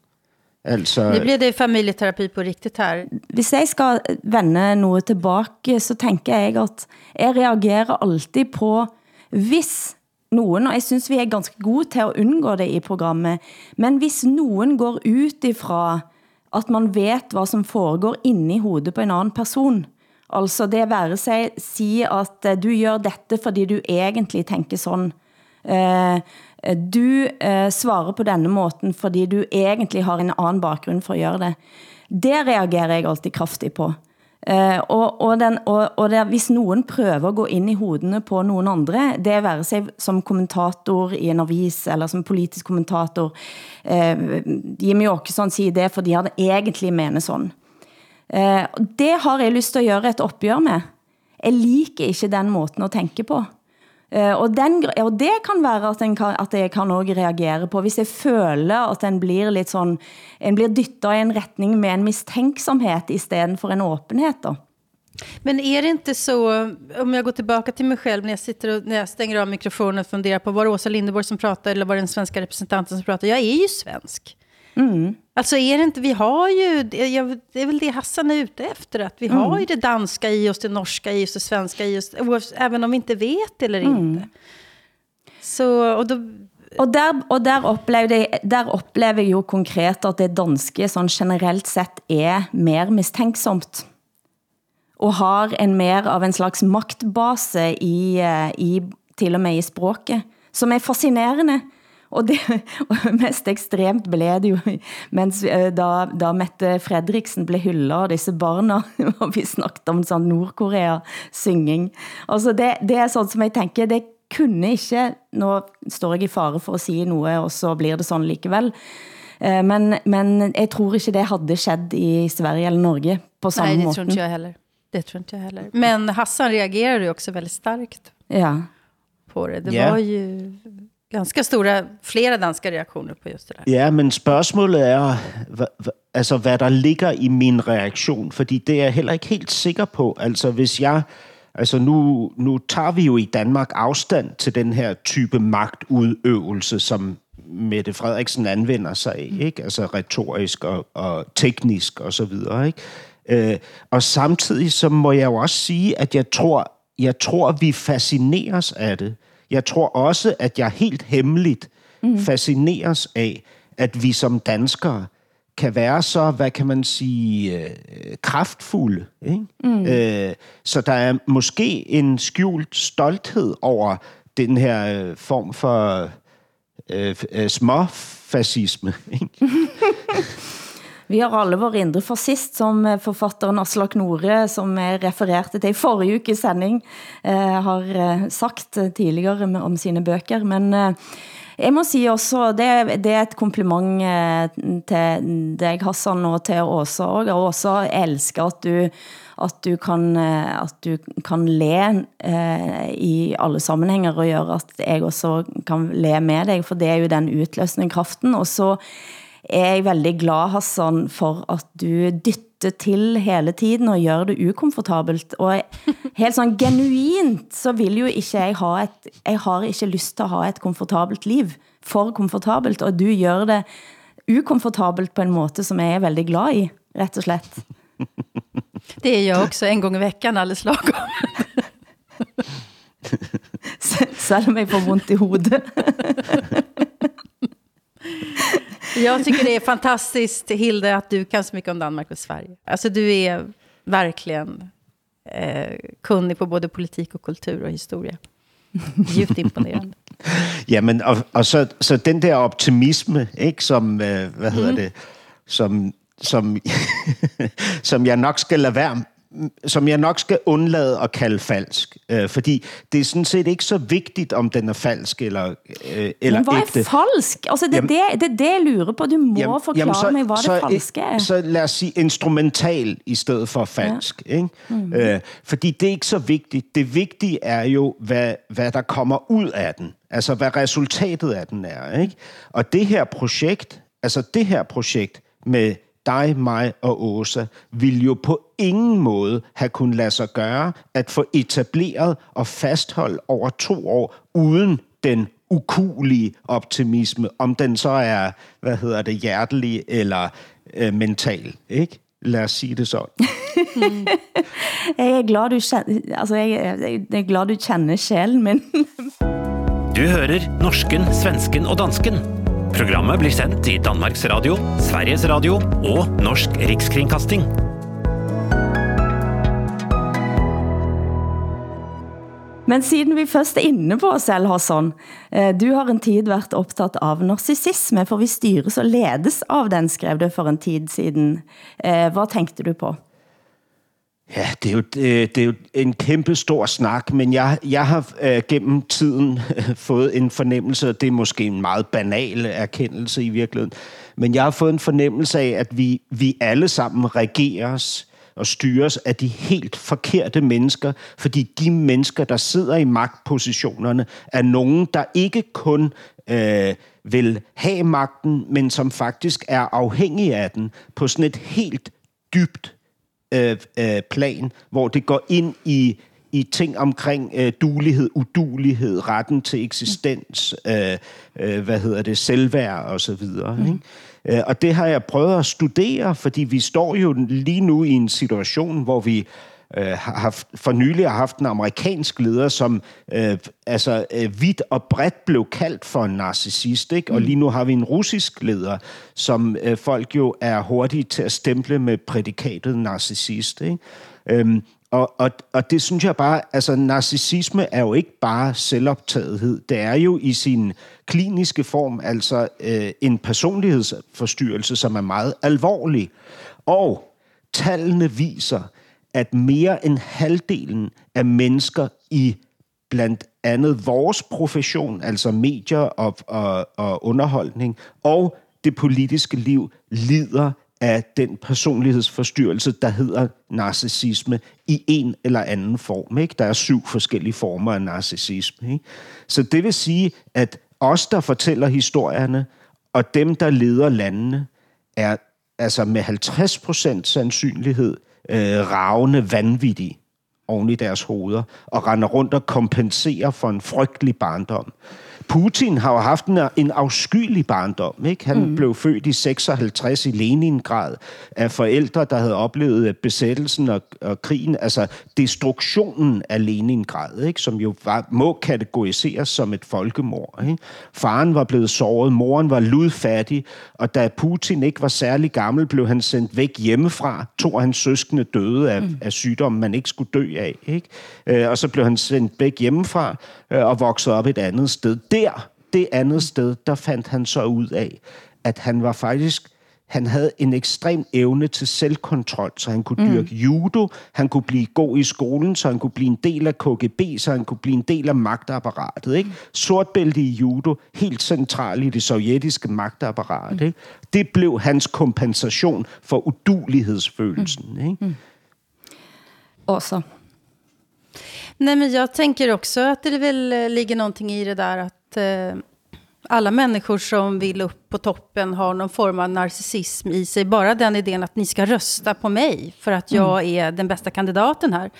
Altså, Nu blir det familjeterapi på riktigt här. Hvis jeg skal vende noget tilbage, så tænker jeg at jeg reagerer altid på, hvis nogen, og jeg synes vi er ganske gode til at undgå det i programmet, men hvis nogen går ut ifra at man vet hvad som foregår inde i hovedet på en anden person, altså det være sig sige at du gør dette, fordi du egentlig tænker sådan, Eh, du eh, svarer på denne måten, fordi du egentlig har en anden bakgrund for at gøre det. Det reagerer jeg altid kraftigt på. Eh, og, og, den, og, og det, hvis nogen prøver at gå ind i hodene på nogen andre, det være sig som kommentator i en avis, eller som politisk kommentator, eh, Jimmy Åkesson siger det, fordi han egentlig mener sådan. Eh, det har jeg lyst til at gøre et opgør med. Jeg liker ikke den måten at tænke på. Uh, og, den, og det kan være at, en kan, at jeg kan også reagere på, hvis jeg føler at den blir lidt sådan, en blir dyttet i en retning med en mistänksomhet i stedet for en åbenhed. Men är det inte så, om jag går tillbaka till mig själv när jag sitter och när jag stänger av mikrofonen och funderar på var det Åsa Linderborg som pratar eller var det den svenska representanten som pratar. Jag är ju svensk. Mm. Alltså är det inte, vi har ju, det är väl det Hassan är ute efter, att vi har ju det danska i oss, det norska i oss, det svenska i oss, även om vi inte vet eller inte. Så, och då, Og der, og der, oplevde jeg, der oplever jeg jo konkret at det danske sådan generelt sett er mer mistænksomt. Og har en mer av en slags maktbase i, eh, i til og med i språket, som er fascinerende. Og det og mest ekstremt blev det jo, mens eh, da, da Mette Fredriksen blev hyldet av disse barna, og vi snakket om sånn Nordkorea-synging. Altså det, det er sånt som jeg tænker, det kunne ikke, nå står jeg i fare for at sige noget, og så blir det sådan likevel. Eh, Men, men jeg tror ikke det havde skett i Sverige eller Norge på samme nej, det måte. tror inte jag heller. Det tror inte jag heller. Men Hassan reagerade ju också väldigt starkt Ja. på det. Det Ja. var ju ganska stora, flera danska reaktioner på just det där. Ja, men spørgsmålet er, hva, hva, altså, hvad der ligger i min reaktion, fordi det er jeg heller ikke helt sikker på. Altså, hvis jeg... Altså, nu, nu tager vi jo i Danmark afstand til den her type magtudøvelse, som Mette Frederiksen anvender sig af, ikke? Altså retorisk og, og teknisk og så videre, ikke? Øh, og samtidig så må jeg jo også sige, at jeg tror, jeg tror, vi fascineres af det. Jeg tror også, at jeg helt hemmeligt mm. fascineres af, at vi som danskere kan være så, hvad kan man sige, øh, kraftfulde. Ikke? Mm. Øh, så der er måske en skjult stolthed over den her øh, form for øh, øh, småfascisme. Ikke? Vi har alle vår indre fascist, som eh, forfatteren Aslak Nore, som jeg refererte til i forrige ukes sending, eh, har eh, sagt tidligere om sine bøker. Men jeg må sige også, det, det er et kompliment til dig, Hassan, og til Åsa også. Og Åsa elsker, at du at du kan, at du kan le eh, i alle sammenhænger og gøre, at jeg også kan le med dig, for det er jo den utløsende kraften. Og så er jeg veldig glad, Hassan, for at du dytter til hele tiden og gør det ukomfortabelt. Og helt sådan genuint, så vil jo ikke jeg ha et, jeg har ikke lyst til at ha et komfortabelt liv. For komfortabelt, og du gør det ukomfortabelt på en måde, som jeg er veldig glad i, rett og slett. Det er jeg også en gang i veckan alldeles lagom. Selvom jeg får vondt i hovedet. Jag tycker det är fantastiskt, Hilde, att du kan så mycket om Danmark och Sverige. Alltså du är verkligen eh, kunnig på både politik och kultur och historia. Djupt imponerende. ja, men og, og så, så den der optimisme, ikke, som, øh, hvad hedder mm. det, som, som, som jeg nok skal lade være som jeg nok skal undlade at kalde falsk. Øh, fordi det er sådan set ikke så vigtigt, om den er falsk eller, øh, eller Men hvad er ægte. falsk? Altså, det, er det, det er det, jeg lurer på. Du må jamen, forklare jamen, så, mig, hvad så, det falske er. Så lad os sige instrumental i stedet for falsk. Ja. Ikke? Mm. Øh, fordi det er ikke så vigtigt. Det vigtige er jo, hvad, hvad der kommer ud af den. Altså, hvad resultatet af den er. Ikke? Og det her projekt, altså det her projekt med dig, mig og Åsa, vil jo på ingen måde have kunnet lade sig gøre at få etableret og fastholdt over to år uden den ukulige optimisme, om den så er, hvad hedder det, hjertelig eller øh, mental, ikke? Lad os sige det så. jeg er glad, du kender, altså jeg, jeg er glad, du kender sjælen min. du hører norsken, svensken og dansken Programmet blir sendt i Danmarks Radio, Sveriges Radio og Norsk Rikskringkasting. Men siden vi først er inne på os selv, Hassan, eh, du har en tid været optaget av narcissisme, for vi styres og ledes av den, skrev du for en tid siden. Eh, hvad tænkte du på? Ja, det er jo, det, det er jo en kæmpe stor snak, men jeg, jeg har øh, gennem tiden øh, fået en fornemmelse, og det er måske en meget banal erkendelse i virkeligheden, men jeg har fået en fornemmelse af, at vi, vi alle sammen regeres og styres af de helt forkerte mennesker, fordi de mennesker, der sidder i magtpositionerne, er nogen, der ikke kun øh, vil have magten, men som faktisk er afhængige af den på sådan et helt dybt øh, øh, plan, hvor det går ind i i ting omkring øh, dulighed, udulighed, retten til eksistens, øh, øh, hvad hedder det, selvværd og så videre. Mm. Ikke? Øh, og det har jeg prøvet at studere, fordi vi står jo lige nu i en situation, hvor vi øh, har for nylig har haft en amerikansk leder, som øh, altså øh, vidt og bredt blev kaldt for en narcissist, ikke? Mm. og lige nu har vi en russisk leder, som øh, folk jo er hurtige til at stemple med prædikatet narcissist. Ikke? Øhm, og, og, og det synes jeg bare, altså narcissisme er jo ikke bare selvoptagethed, det er jo i sin kliniske form altså øh, en personlighedsforstyrrelse, som er meget alvorlig. Og tallene viser, at mere end halvdelen af mennesker i blandt andet vores profession, altså medier og, og, og underholdning, og det politiske liv lider af den personlighedsforstyrrelse, der hedder narcissisme i en eller anden form. Ikke? Der er syv forskellige former af narcissisme. Ikke? Så det vil sige, at os, der fortæller historierne, og dem, der leder landene, er altså med 50% sandsynlighed øh, ravne vanvittige oven i deres hoveder, og render rundt og kompenserer for en frygtelig barndom. Putin har jo haft en, en afskyelig barndom. Ikke? Han mm. blev født i 56 i Leningrad af forældre, der havde oplevet besættelsen og, og krigen, altså destruktionen af Leningrad, ikke? som jo var, må kategoriseres som et folkemord. Ikke? Faren var blevet såret, moren var ludfattig, og da Putin ikke var særlig gammel, blev han sendt væk hjemmefra. To af hans søskende døde af, mm. af sygdommen, man ikke skulle dø af. Ikke? Øh, og så blev han sendt væk hjemmefra øh, og voksede op et andet sted der, det andet sted, der fandt han så ud af, at han var faktisk han havde en ekstrem evne til selvkontrol, så han kunne dyrke mm. judo, han kunne blive god i skolen, så han kunne blive en del af KGB, så han kunne blive en del af magtapparatet. Ikke? Sortbælte i judo, helt centralt i det sovjetiske magtapparat. Ikke? Det blev hans kompensation for udulighedsfølelsen. Mm. Ikke? Mm. Åsa? Nej, men jag tänker också att det väl eh, ligger någonting i det där att eh, alla människor som vill upp på toppen har någon form av narcissism i sig. Bara den idén att ni ska rösta på mig för att jag mm. är den bästa kandidaten här.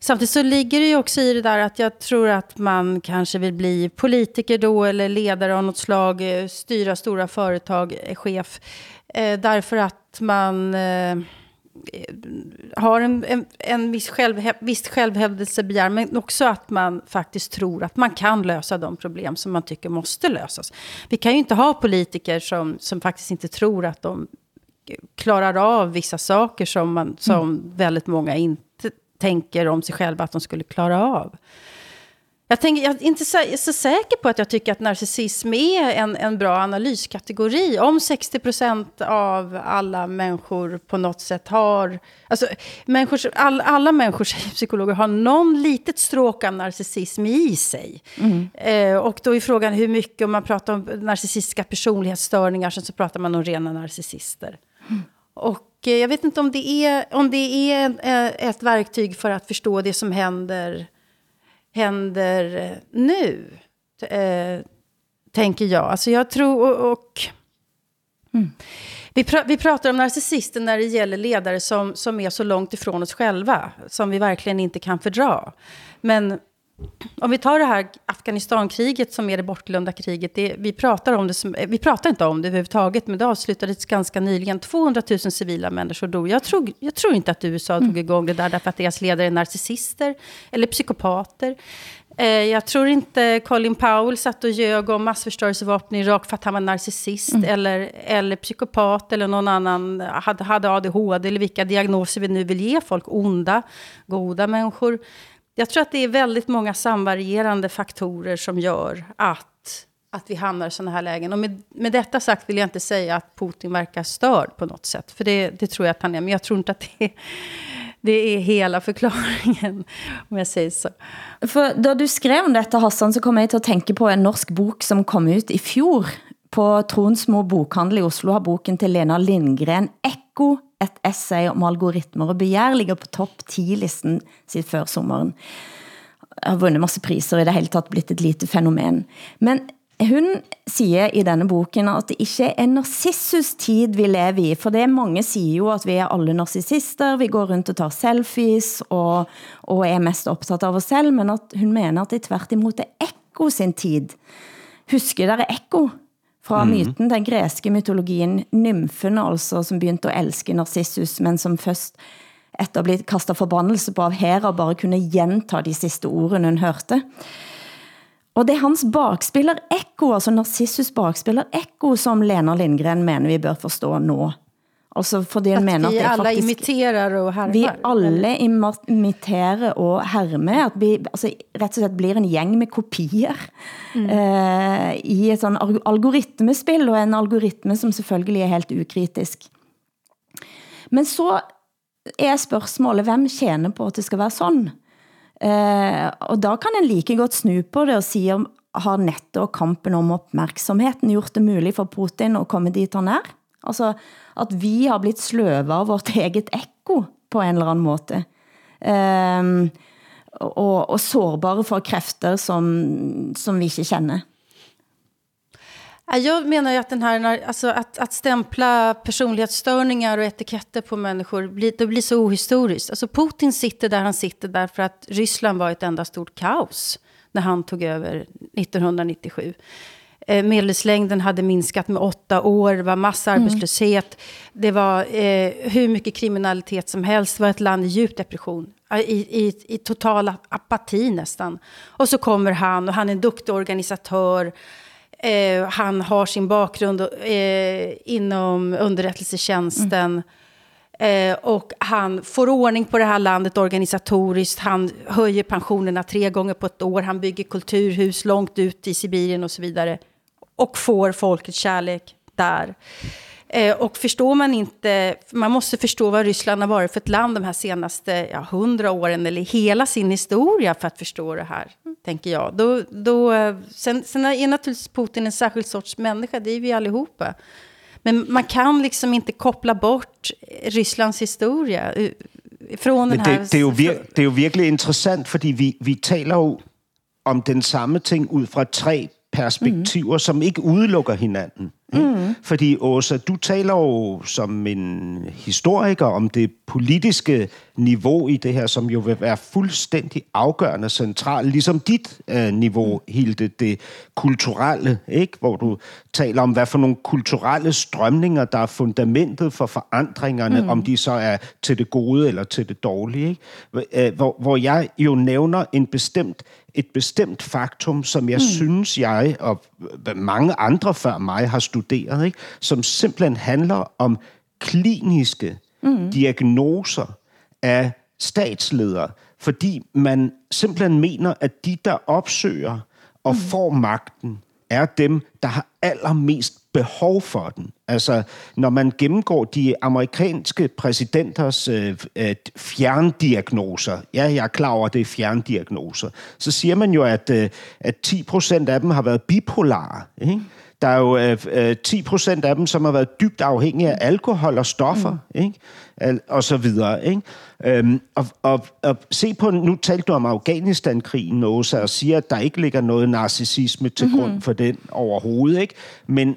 Samtidigt så ligger det ju också i det där att jag tror att man kanske vill bli politiker då eller ledare av något slag, eh, styra stora företag, chef. Eh, därför att man... Eh, har en, en, en viss, själv, visst självhävdelsebegär, men också att man faktiskt tror att man kan lösa de problem som man tycker måste lösas. Vi kan ju inte ha politiker som, som faktiskt inte tror att de klarar av vissa saker som, man, som mm. väldigt många inte tänker om sig själva att de skulle klara av. Jag, tänker, jag är inte så, så, säker på att jag tycker att narcissism är en, en bra analyskategori. Om 60 procent av alla människor på något sätt har... Alltså, människor, all, alla människor, säger psykologer, har någon litet stråk av narcissism i sig. Mm. Eh, och då är frågan hur mycket, om man pratar om narcissistiska personlighetsstörningar, så pratar man om rena narcissister. Mm. Och eh, jag vet inte om det är, om det är eh, ett verktyg för att förstå det som händer händer nu, eh, tänker jag. Alltså jag tror... Och, och mm. vi, pr vi pratar om narcissister när det gäller ledare som, som är så långt ifrån oss själva, som vi verkligen inte kan fördra. Men om vi tar det här Afghanistankriget som är det bortglömda kriget. Det, vi, pratar om det som, vi pratar inte om det överhuvudtaget, men det avslutades ganska nyligen. 200 000 civila människor dog. Jag tror, jag tror inte att USA mm. tog igång det där därför att deras ledare är narcissister eller psykopater. Eh, jag tror inte Colin Powell satt och ljög om massförstörelsevapen i Irak för att han var narcissist mm. eller, eller psykopat eller någon annan hade, hade ADHD eller vilka diagnoser vi nu vill ge folk. Onda, goda människor. Jag tror att det är väldigt många samvarierande faktorer som gör att, att vi hamnar i sådana här lägen. Och med, med detta sagt vill jag inte säga att Putin verkar störd på något sätt. För det, det tror jag att han är. Men jag tror inte att det är, det är hela förklaringen, om jag säger så. För då du skrev om detta, Hassan, så kom jag till att tänka på en norsk bok som kom ut i fjol. På Tronsmo bokhandel i Oslo har boken til Lena Lindgren Ekko et essay om algoritmer og begær ligger på topp 10-listen siden før sommeren. Har vundet masse priser i det hele tatt blitt et lite fænomen. Men hun siger i denne boken, at det ikke er narcissus-tid vi lever i, for det mange siger jo at vi er alle narcissister, vi går rundt og tar selfies og, og er mest optaget av oss selv, men at hun mener at det tvert imod er Ekko sin tid. Husker dere Ekko? Fra mm. myten, den greske mytologien, nymfen altså, som begyndte at elske Narcissus, men som først efter at blive kastet forbandelse på av Hera, bare kunne gjenta de sidste ordene hun hørte. Og det er hans bakspiller Ekko, altså Narcissus bakspiller Ekko, som Lena Lindgren mener vi bør forstå nå. Altså fordi han mener at vi alla faktisk, imiterer og hermer? Vi alle imiterer og hermer. At vi altså, rett og slett blir en gjeng med kopier mm. uh, i et sånn algoritmespill, og en algoritme som selvfølgelig er helt ukritisk. Men så er spørgsmålet, hvem tjener på at det skal være sådan? Uh, og da kan en like godt snu på det og sige, om har nettet og kampen om opmærksomheten gjort det muligt for Putin at komme dit han er? Altså, at vi har blitt sløve av vårt eget ekko på en eller anden måde. Um, ehm, og, og sårbare for kræfter, som, som vi ikke kender. Jag menar ju att, den här, alltså att, att stämpla personlighetsstörningar och etiketter på människor blir, det blir så ohistoriskt. Alltså Putin sitter där han sitter därför att Ryssland var ett enda stort kaos när han tog över 1997. Eh, medelslängden hade minskat med åtta år, det var massarbetslöshet, mm. det var eh, hur mycket kriminalitet som helst, det var ett land i djup depression. I, i, i total apati nästan. Och så kommer han och han är en duktig organisatör. Eh, han har sin bakgrund eh, inom underrättelsetjänsten. Mm. Eh, och han får ordning på det här landet organisatoriskt. Han höjer pensionerna tre gånger på ett år. Han bygger kulturhus långt ut i Sibirien och så vidare och får folkets kärlek där. Eh, och förstår man inte, man måste förstå vad Ryssland har varit för ett land de här senaste ja, hundra åren, eller hela sin historia för att förstå det här, tänker jag. Då, då, sen, sen är naturligtvis Putin en särskild sorts människa, det är vi allihopa. Men man kan liksom inte koppla bort Rysslands historia eh, från den här... Det, det, er jo vir, det er jo virkelig interessant, fordi vi, vi taler jo om den samme ting ud fra tre perspektiver, mm. som ikke udelukker hinanden. Mm. Fordi Åsa, du taler jo som en historiker om det politiske niveau i det her, som jo vil være fuldstændig afgørende centralt, ligesom dit øh, niveau, Hilde, det kulturelle, ikke? hvor du taler om, hvad for nogle kulturelle strømninger, der er fundamentet for forandringerne, mm. om de så er til det gode eller til det dårlige. Ikke? Øh, hvor, hvor jeg jo nævner en bestemt et bestemt faktum, som jeg mm. synes, jeg og mange andre før mig har studeret, ikke? som simpelthen handler om kliniske mm. diagnoser af statsledere, fordi man simpelthen mener, at de, der opsøger og mm. får magten, er dem, der har allermest behov for den. Altså, når man gennemgår de amerikanske præsidenters øh, øh, fjerndiagnoser, ja, jeg er klar over, at det er fjerndiagnoser, så siger man jo, at, øh, at 10 procent af dem har været bipolare. Ikke? Der er jo øh, 10 øh, procent af dem, som har været dybt afhængige af alkohol og stoffer, mm. ikke? og så videre. Ikke? Øhm, og, og, og se på, nu talte du om Afghanistan-krigen, Åsa, og siger, at der ikke ligger noget narcissisme til mm-hmm. grund for den overhovedet. Ikke? Men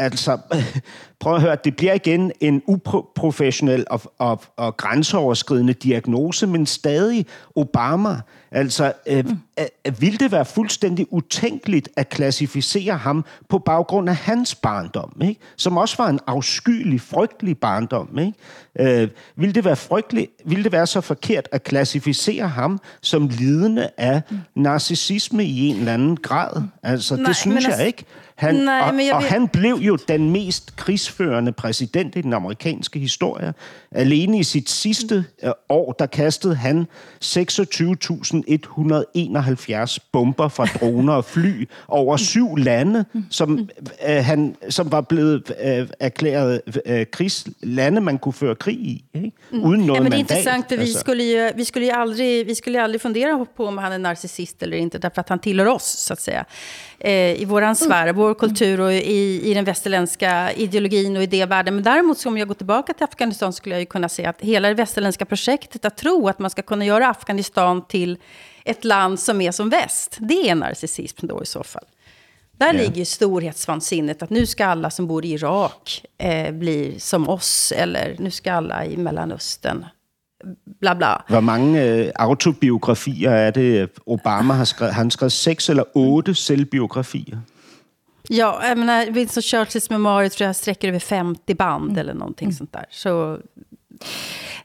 altså, prøv at høre, det bliver igen en uprofessionel og, og, og grænseoverskridende diagnose, men stadig Obama. Altså, øh, mm. øh, vil det være fuldstændig utænkeligt at klassificere ham på baggrund af hans barndom, ikke? som også var en afskyelig, frygtelig barndom. Ikke? Øh, vil, det være frygteligt, vil det være så forkert at klassificere ham som lidende af mm. narcissisme i en eller anden grad? Altså, Nej, det synes jeg altså, ikke. Han, Nej, og, jeg og han blev jo den mest krigsførende præsident i den amerikanske historie. Alene i sit sidste mm. år, der kastede han 26.171 bomber fra droner og fly over syv lande, som, øh, han, som var blevet øh, erklæret øh, krigslande, man kunne føre krig i. Ikke? Uden noget ja, men det är intressant, för vi, alltså. skulle ju, vi, skulle ju aldrig, vi skulle aldrig fundera på om han är narcissist eller inte, därför att han tillhör oss, så att säga. Eh, I vår sfär, mm. vår kultur och i, i den västerländska ideologin och idévärlden. Men däremot, om jag går tillbaka till Afghanistan, skulle jag ju kunna se att hela det västerländska projektet, att tro att man ska kunna göra Afghanistan till ett land som är som väst, det är narcissism då i så fall. Där yeah. ligger storhetsvansinnet, att nu ska alla som bor i Irak eh, bli som oss, eller nu ska alla i Mellanöstern bla bla. Hvor mange øh, autobiografier er det, Obama har skrevet? Han skrevet seks eller otte selvbiografier? Ja, jag menar, Winston Churchills memoarer tror jag sträcker över 50 band eller någonting mm. sånt där. Så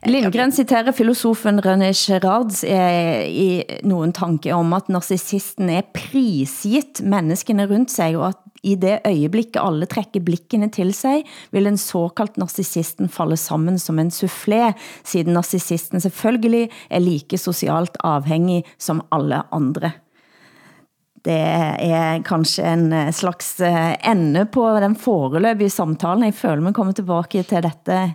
Lindgren citerer filosofen René Girards eh, i nogen tanke om, at narcissisten er prisgitt menneskene rundt sig, og at i det øjeblikket alle trækker blikkene til sig, vil en såkaldt narcissisten falde sammen som en soufflé, siden narcissisten selvfølgelig er like socialt afhængig som alle andre. Det er kanskje en eh, slags eh, ende på den foreløbige samtalen. Jeg føler mig kommer tilbage til dette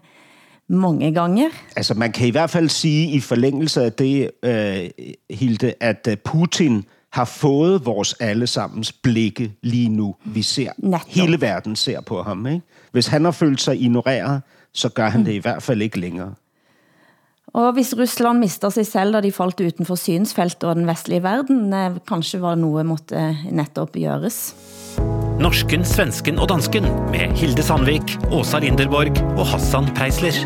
mange gange. Altså man kan i hvert fald sige i forlængelse af det, uh, Hilde, at Putin har fået vores allesammens blikke lige nu. Vi ser, Netop. hele verden ser på ham. Ikke? Hvis han har følt sig ignoreret, så gør han det i hvert fald ikke længere. Og hvis Rusland mister sig selv, da de faldt uden for synsfeltet og den vestlige verden, eh, kanskje var noget måtte netop gjøres. Norsken, svensken og dansken med Hilde Sandvik, Åsa Linderborg og Hassan Preisler.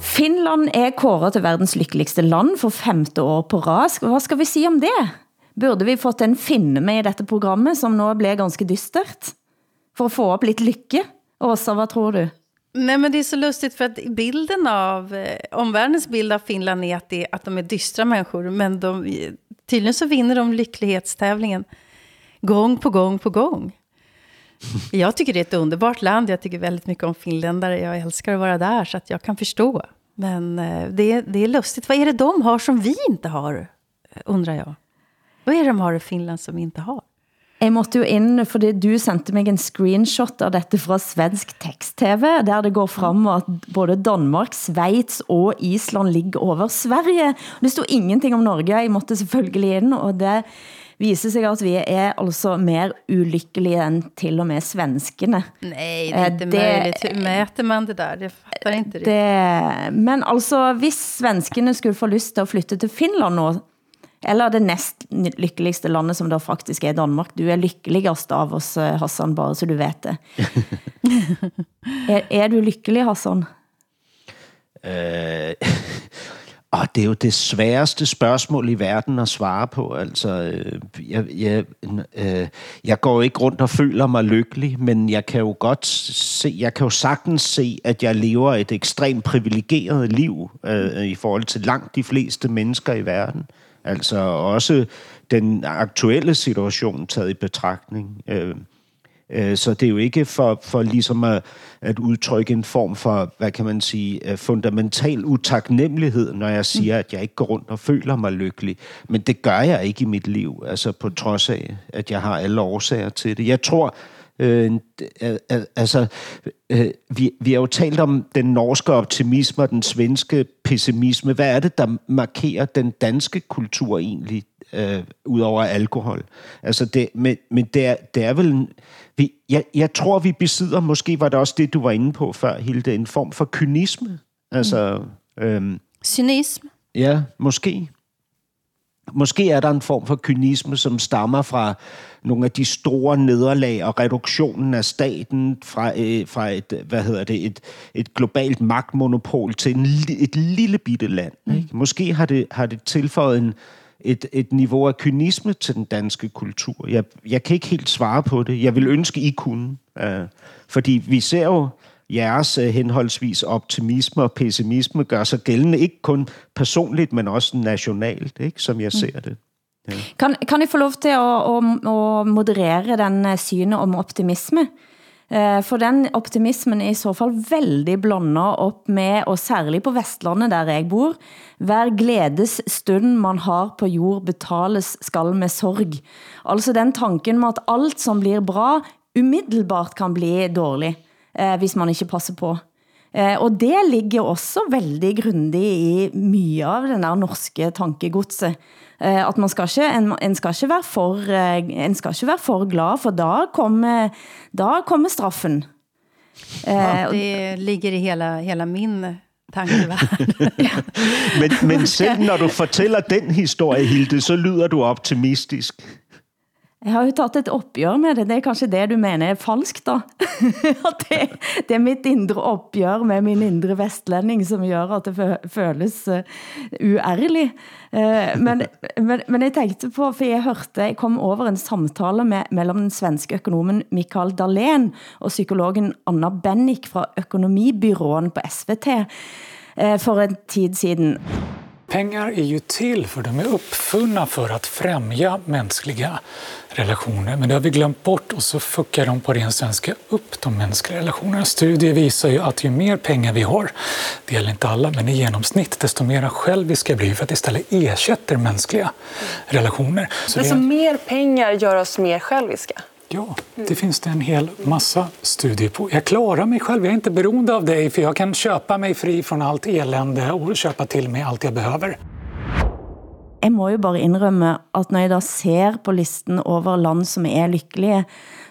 Finland er kåret til verdens lykkeligste land for femte år på ras. Hvad skal vi sige om det? Burde vi fått en finne med i dette programmet, som nu blev ganske dystert? For at få op lidt lykke? Åsa, hvad tror du? Nej, men det är så lustigt för att bilden av, eh, omvärldens bild av Finland är att, det, att de är dystra människor, men de, tydligen så vinner de lycklighetstävlingen gång på gång på gång. Jag tycker det är ett underbart land, jag tycker väldigt mycket om finländare, jag älskar att vara där, så att jag kan förstå. Men eh, det, det är lustigt, vad är det de har som vi inte har, undrar jag? Vad är det de har i Finland som vi inte har? Jeg måtte jo ind, fordi du sendte mig en screenshot av dette fra svensk tekst-tv, der det går frem at både Danmark, Schweiz og Island ligger over Sverige. Det stod ingenting om Norge, jeg måtte selvfølgelig ind, og det viser sig at vi er altså mer ulykkelige end til og med svenskene. Nej, det är inte det, möjligt. Hur mäter man det där? Det fattar inte det. det. Men altså, hvis svenskene skulle få lyst til at flytte til Finland nå, eller det næst lykkeligste landet, som der faktisk er Danmark. Du er lykkeligst av oss, eh, Hassan, bare så du vet det. er, er du lykkelig, Hassan? Øh, og det er jo det sværeste spørgsmål i verden at svare på. Altså, øh, jeg, jeg, øh, jeg går ikke rundt og føler mig lykkelig, men jeg kan jo godt se, jeg kan jo sagtens se, at jeg lever et ekstremt privilegeret liv øh, i forhold til langt de fleste mennesker i verden. Altså også den aktuelle situation taget i betragtning. Øh, øh, så det er jo ikke for, for ligesom at, at udtrykke en form for, hvad kan man sige, øh, fundamental utaknemmelighed, når jeg siger, at jeg ikke går rundt og føler mig lykkelig. Men det gør jeg ikke i mit liv, altså på trods af, at jeg har alle årsager til det. Jeg tror, Øh, altså, øh, vi, vi har jo talt om den norske optimisme og den svenske pessimisme. Hvad er det, der markerer den danske kultur egentlig, øh, ud over alkohol? Altså, det, men, men det, er, det er vel... Vi, jeg, jeg tror, vi besidder, måske var det også det, du var inde på før, Hilde, en form for kynisme. Altså... Mm. Øhm, Cynisme? Ja, måske. Måske er der en form for kynisme, som stammer fra nogle af de store nederlag og reduktionen af staten fra, øh, fra et, hvad hedder det, et, et globalt magtmonopol til en, et lille bitte land. Mm. Ikke? Måske har det, har det tilføjet en, et, et niveau af kynisme til den danske kultur. Jeg, jeg kan ikke helt svare på det. Jeg vil ønske, I kunne. Øh, fordi vi ser jo jeres øh, henholdsvis optimisme og pessimisme gør sig gældende ikke kun personligt, men også nationalt, ikke, som jeg ser det. Ja. Kan, kan jeg få lov til at, at, at moderere den øh, syne om optimisme? Eh, for den optimismen er i så fall veldig blandet op med, og særligt på Vestlandet, der jeg bor, hver glædes stund man har på jord betales skal med sorg. Altså den tanken med, at alt som blir bra, umiddelbart kan bli dårligt eh, hvis man ikke passer på. Eh, og det ligger også veldig grundig i mye av den der norske tankegodset. Eh, at man skal ikke, en, en, skal ikke være for, eh, en skal ikke være for glad, for da kommer, da kommer straffen. Eh, ja, det ligger i hela, hela min tankeværld. ja. men, men selv når du fortæller den historie, Hilde, så lyder du optimistisk. Jeg har jo taget et opgør med det. Det er kanskje det du mener er falskt da. at det, det er mitt indre opgør med min indre vestlending, som gør at det føles uh, uærlig. Uh, men, men, men jeg tænkte på, for jeg hørte, jeg kom over en samtale med, mellem den svenske økonomen Mikael Dahlén og psykologen Anna Bennick fra Økonomibyråen på SVT uh, eh, for en tid siden. Pengar är ju till för de är uppfunna för att främja mänskliga relationer. Men det har vi glömt bort och så fuckar de på ren svenska upp de mänskliga relationerna. Studier visar ju att ju mer pengar vi har, det gäller inte alla, men i genomsnitt, desto mer själviska blir vi för att istället ersätter mänskliga relationer. Så, men så det... mer pengar gör oss mer själviska? Ja, det finns det en hel massa studier på. Jag klarar mig själv, jag är inte beroende av dig för jag kan köpa mig fri från allt elände och köpa till mig allt jag behöver. Jeg må jo bare indrømme, at når jeg da ser på listen over land som er lykkelige,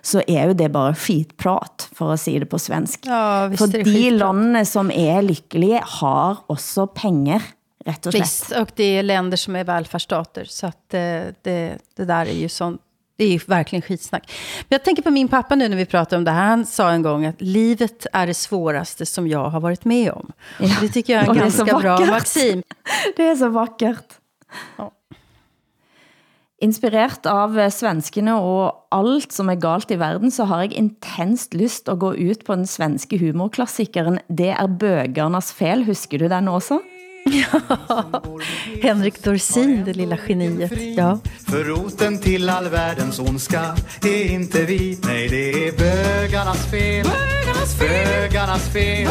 så er jo det bare fitprat, for at sige det på svensk. Ja, for de landene som er lykkelige, har også penger, rätt och slett. Visst, och det är länder som är välfärdsstater, så att det, det, det där är ju sånt det är ju verkligen skitsnack. Men jag tänker på min pappa nu när vi pratar om det här. Han sa en gång att livet är det svåraste som jag har varit med om. Ja. Det tycker jag är en ganska är bra maxim. Det är så vackert. Ja. Inspireret av svenskene og alt som er galt i verden, så har jeg intenst lyst at gå ut på den svenske humorklassikeren Det er bøgernes fel. Husker du den også? Ja, Henrik Dorsin, det lilla geniet. Ja. För roten till all världens ondska är inte vi, nej det är bögarnas fel. Bögarnas fel. Bögarnas fel.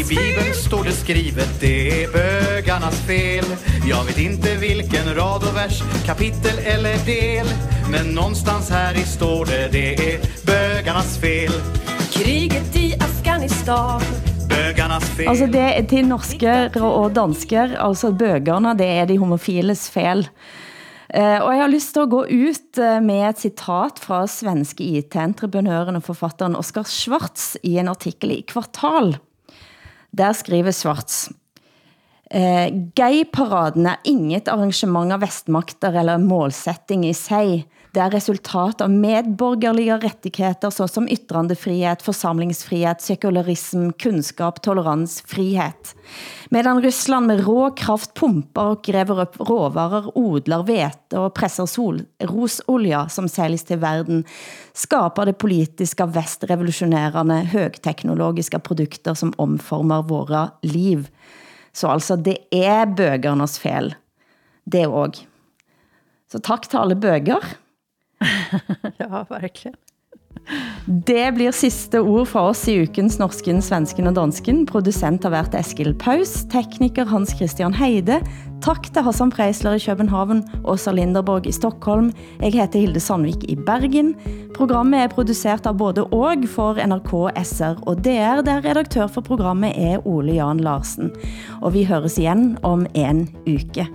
I Bibeln står det skrivet, det är bögarnas fel. Jag vet inte vilken rad och vers, kapitel eller del. Men någonstans här i står det, det är bögarnas fel. Kriget i Afghanistan. Altså det til norsker og dansker, altså bøgerne, det er de homofiles fel. Eh, og jeg har lyst til at gå ut eh, med et citat fra svenske IT-entreprenøren og forfatteren Oskar Schwartz i en artikel i Kvartal. Der skriver Schwartz, eh, Gay-paraden er inget arrangement av vestmakter eller målsetting i sig. Det er resultat av medborgerliga rättigheter såsom yttrandefrihet, forsamlingsfrihed, sekularism, kunskap, tolerans, frihet. Medan Ryssland med rå kraft pumpar och gräver upp råvarer, odlar vete och pressar sol, rosolja som säljs till världen, skapar det politiska väst revolutionerande högteknologiska produkter som omformar våra liv. Så altså, det er bøgernes fel. Det også. Så tak til alle bøger. ja, verkligen. Det blir sidste ord fra oss i ukens Norsken, Svensken og Dansken. Producent har været Eskil Paus, tekniker Hans Christian Heide. Tak til Hassan Preisler i København, Åsa Linderborg i Stockholm. Jeg heter Hilde Sandvik i Bergen. Programmet er produceret av både og for NRK, SR og DR, der redaktør for programmet er Ole Jan Larsen. Og vi høres igen om en uke.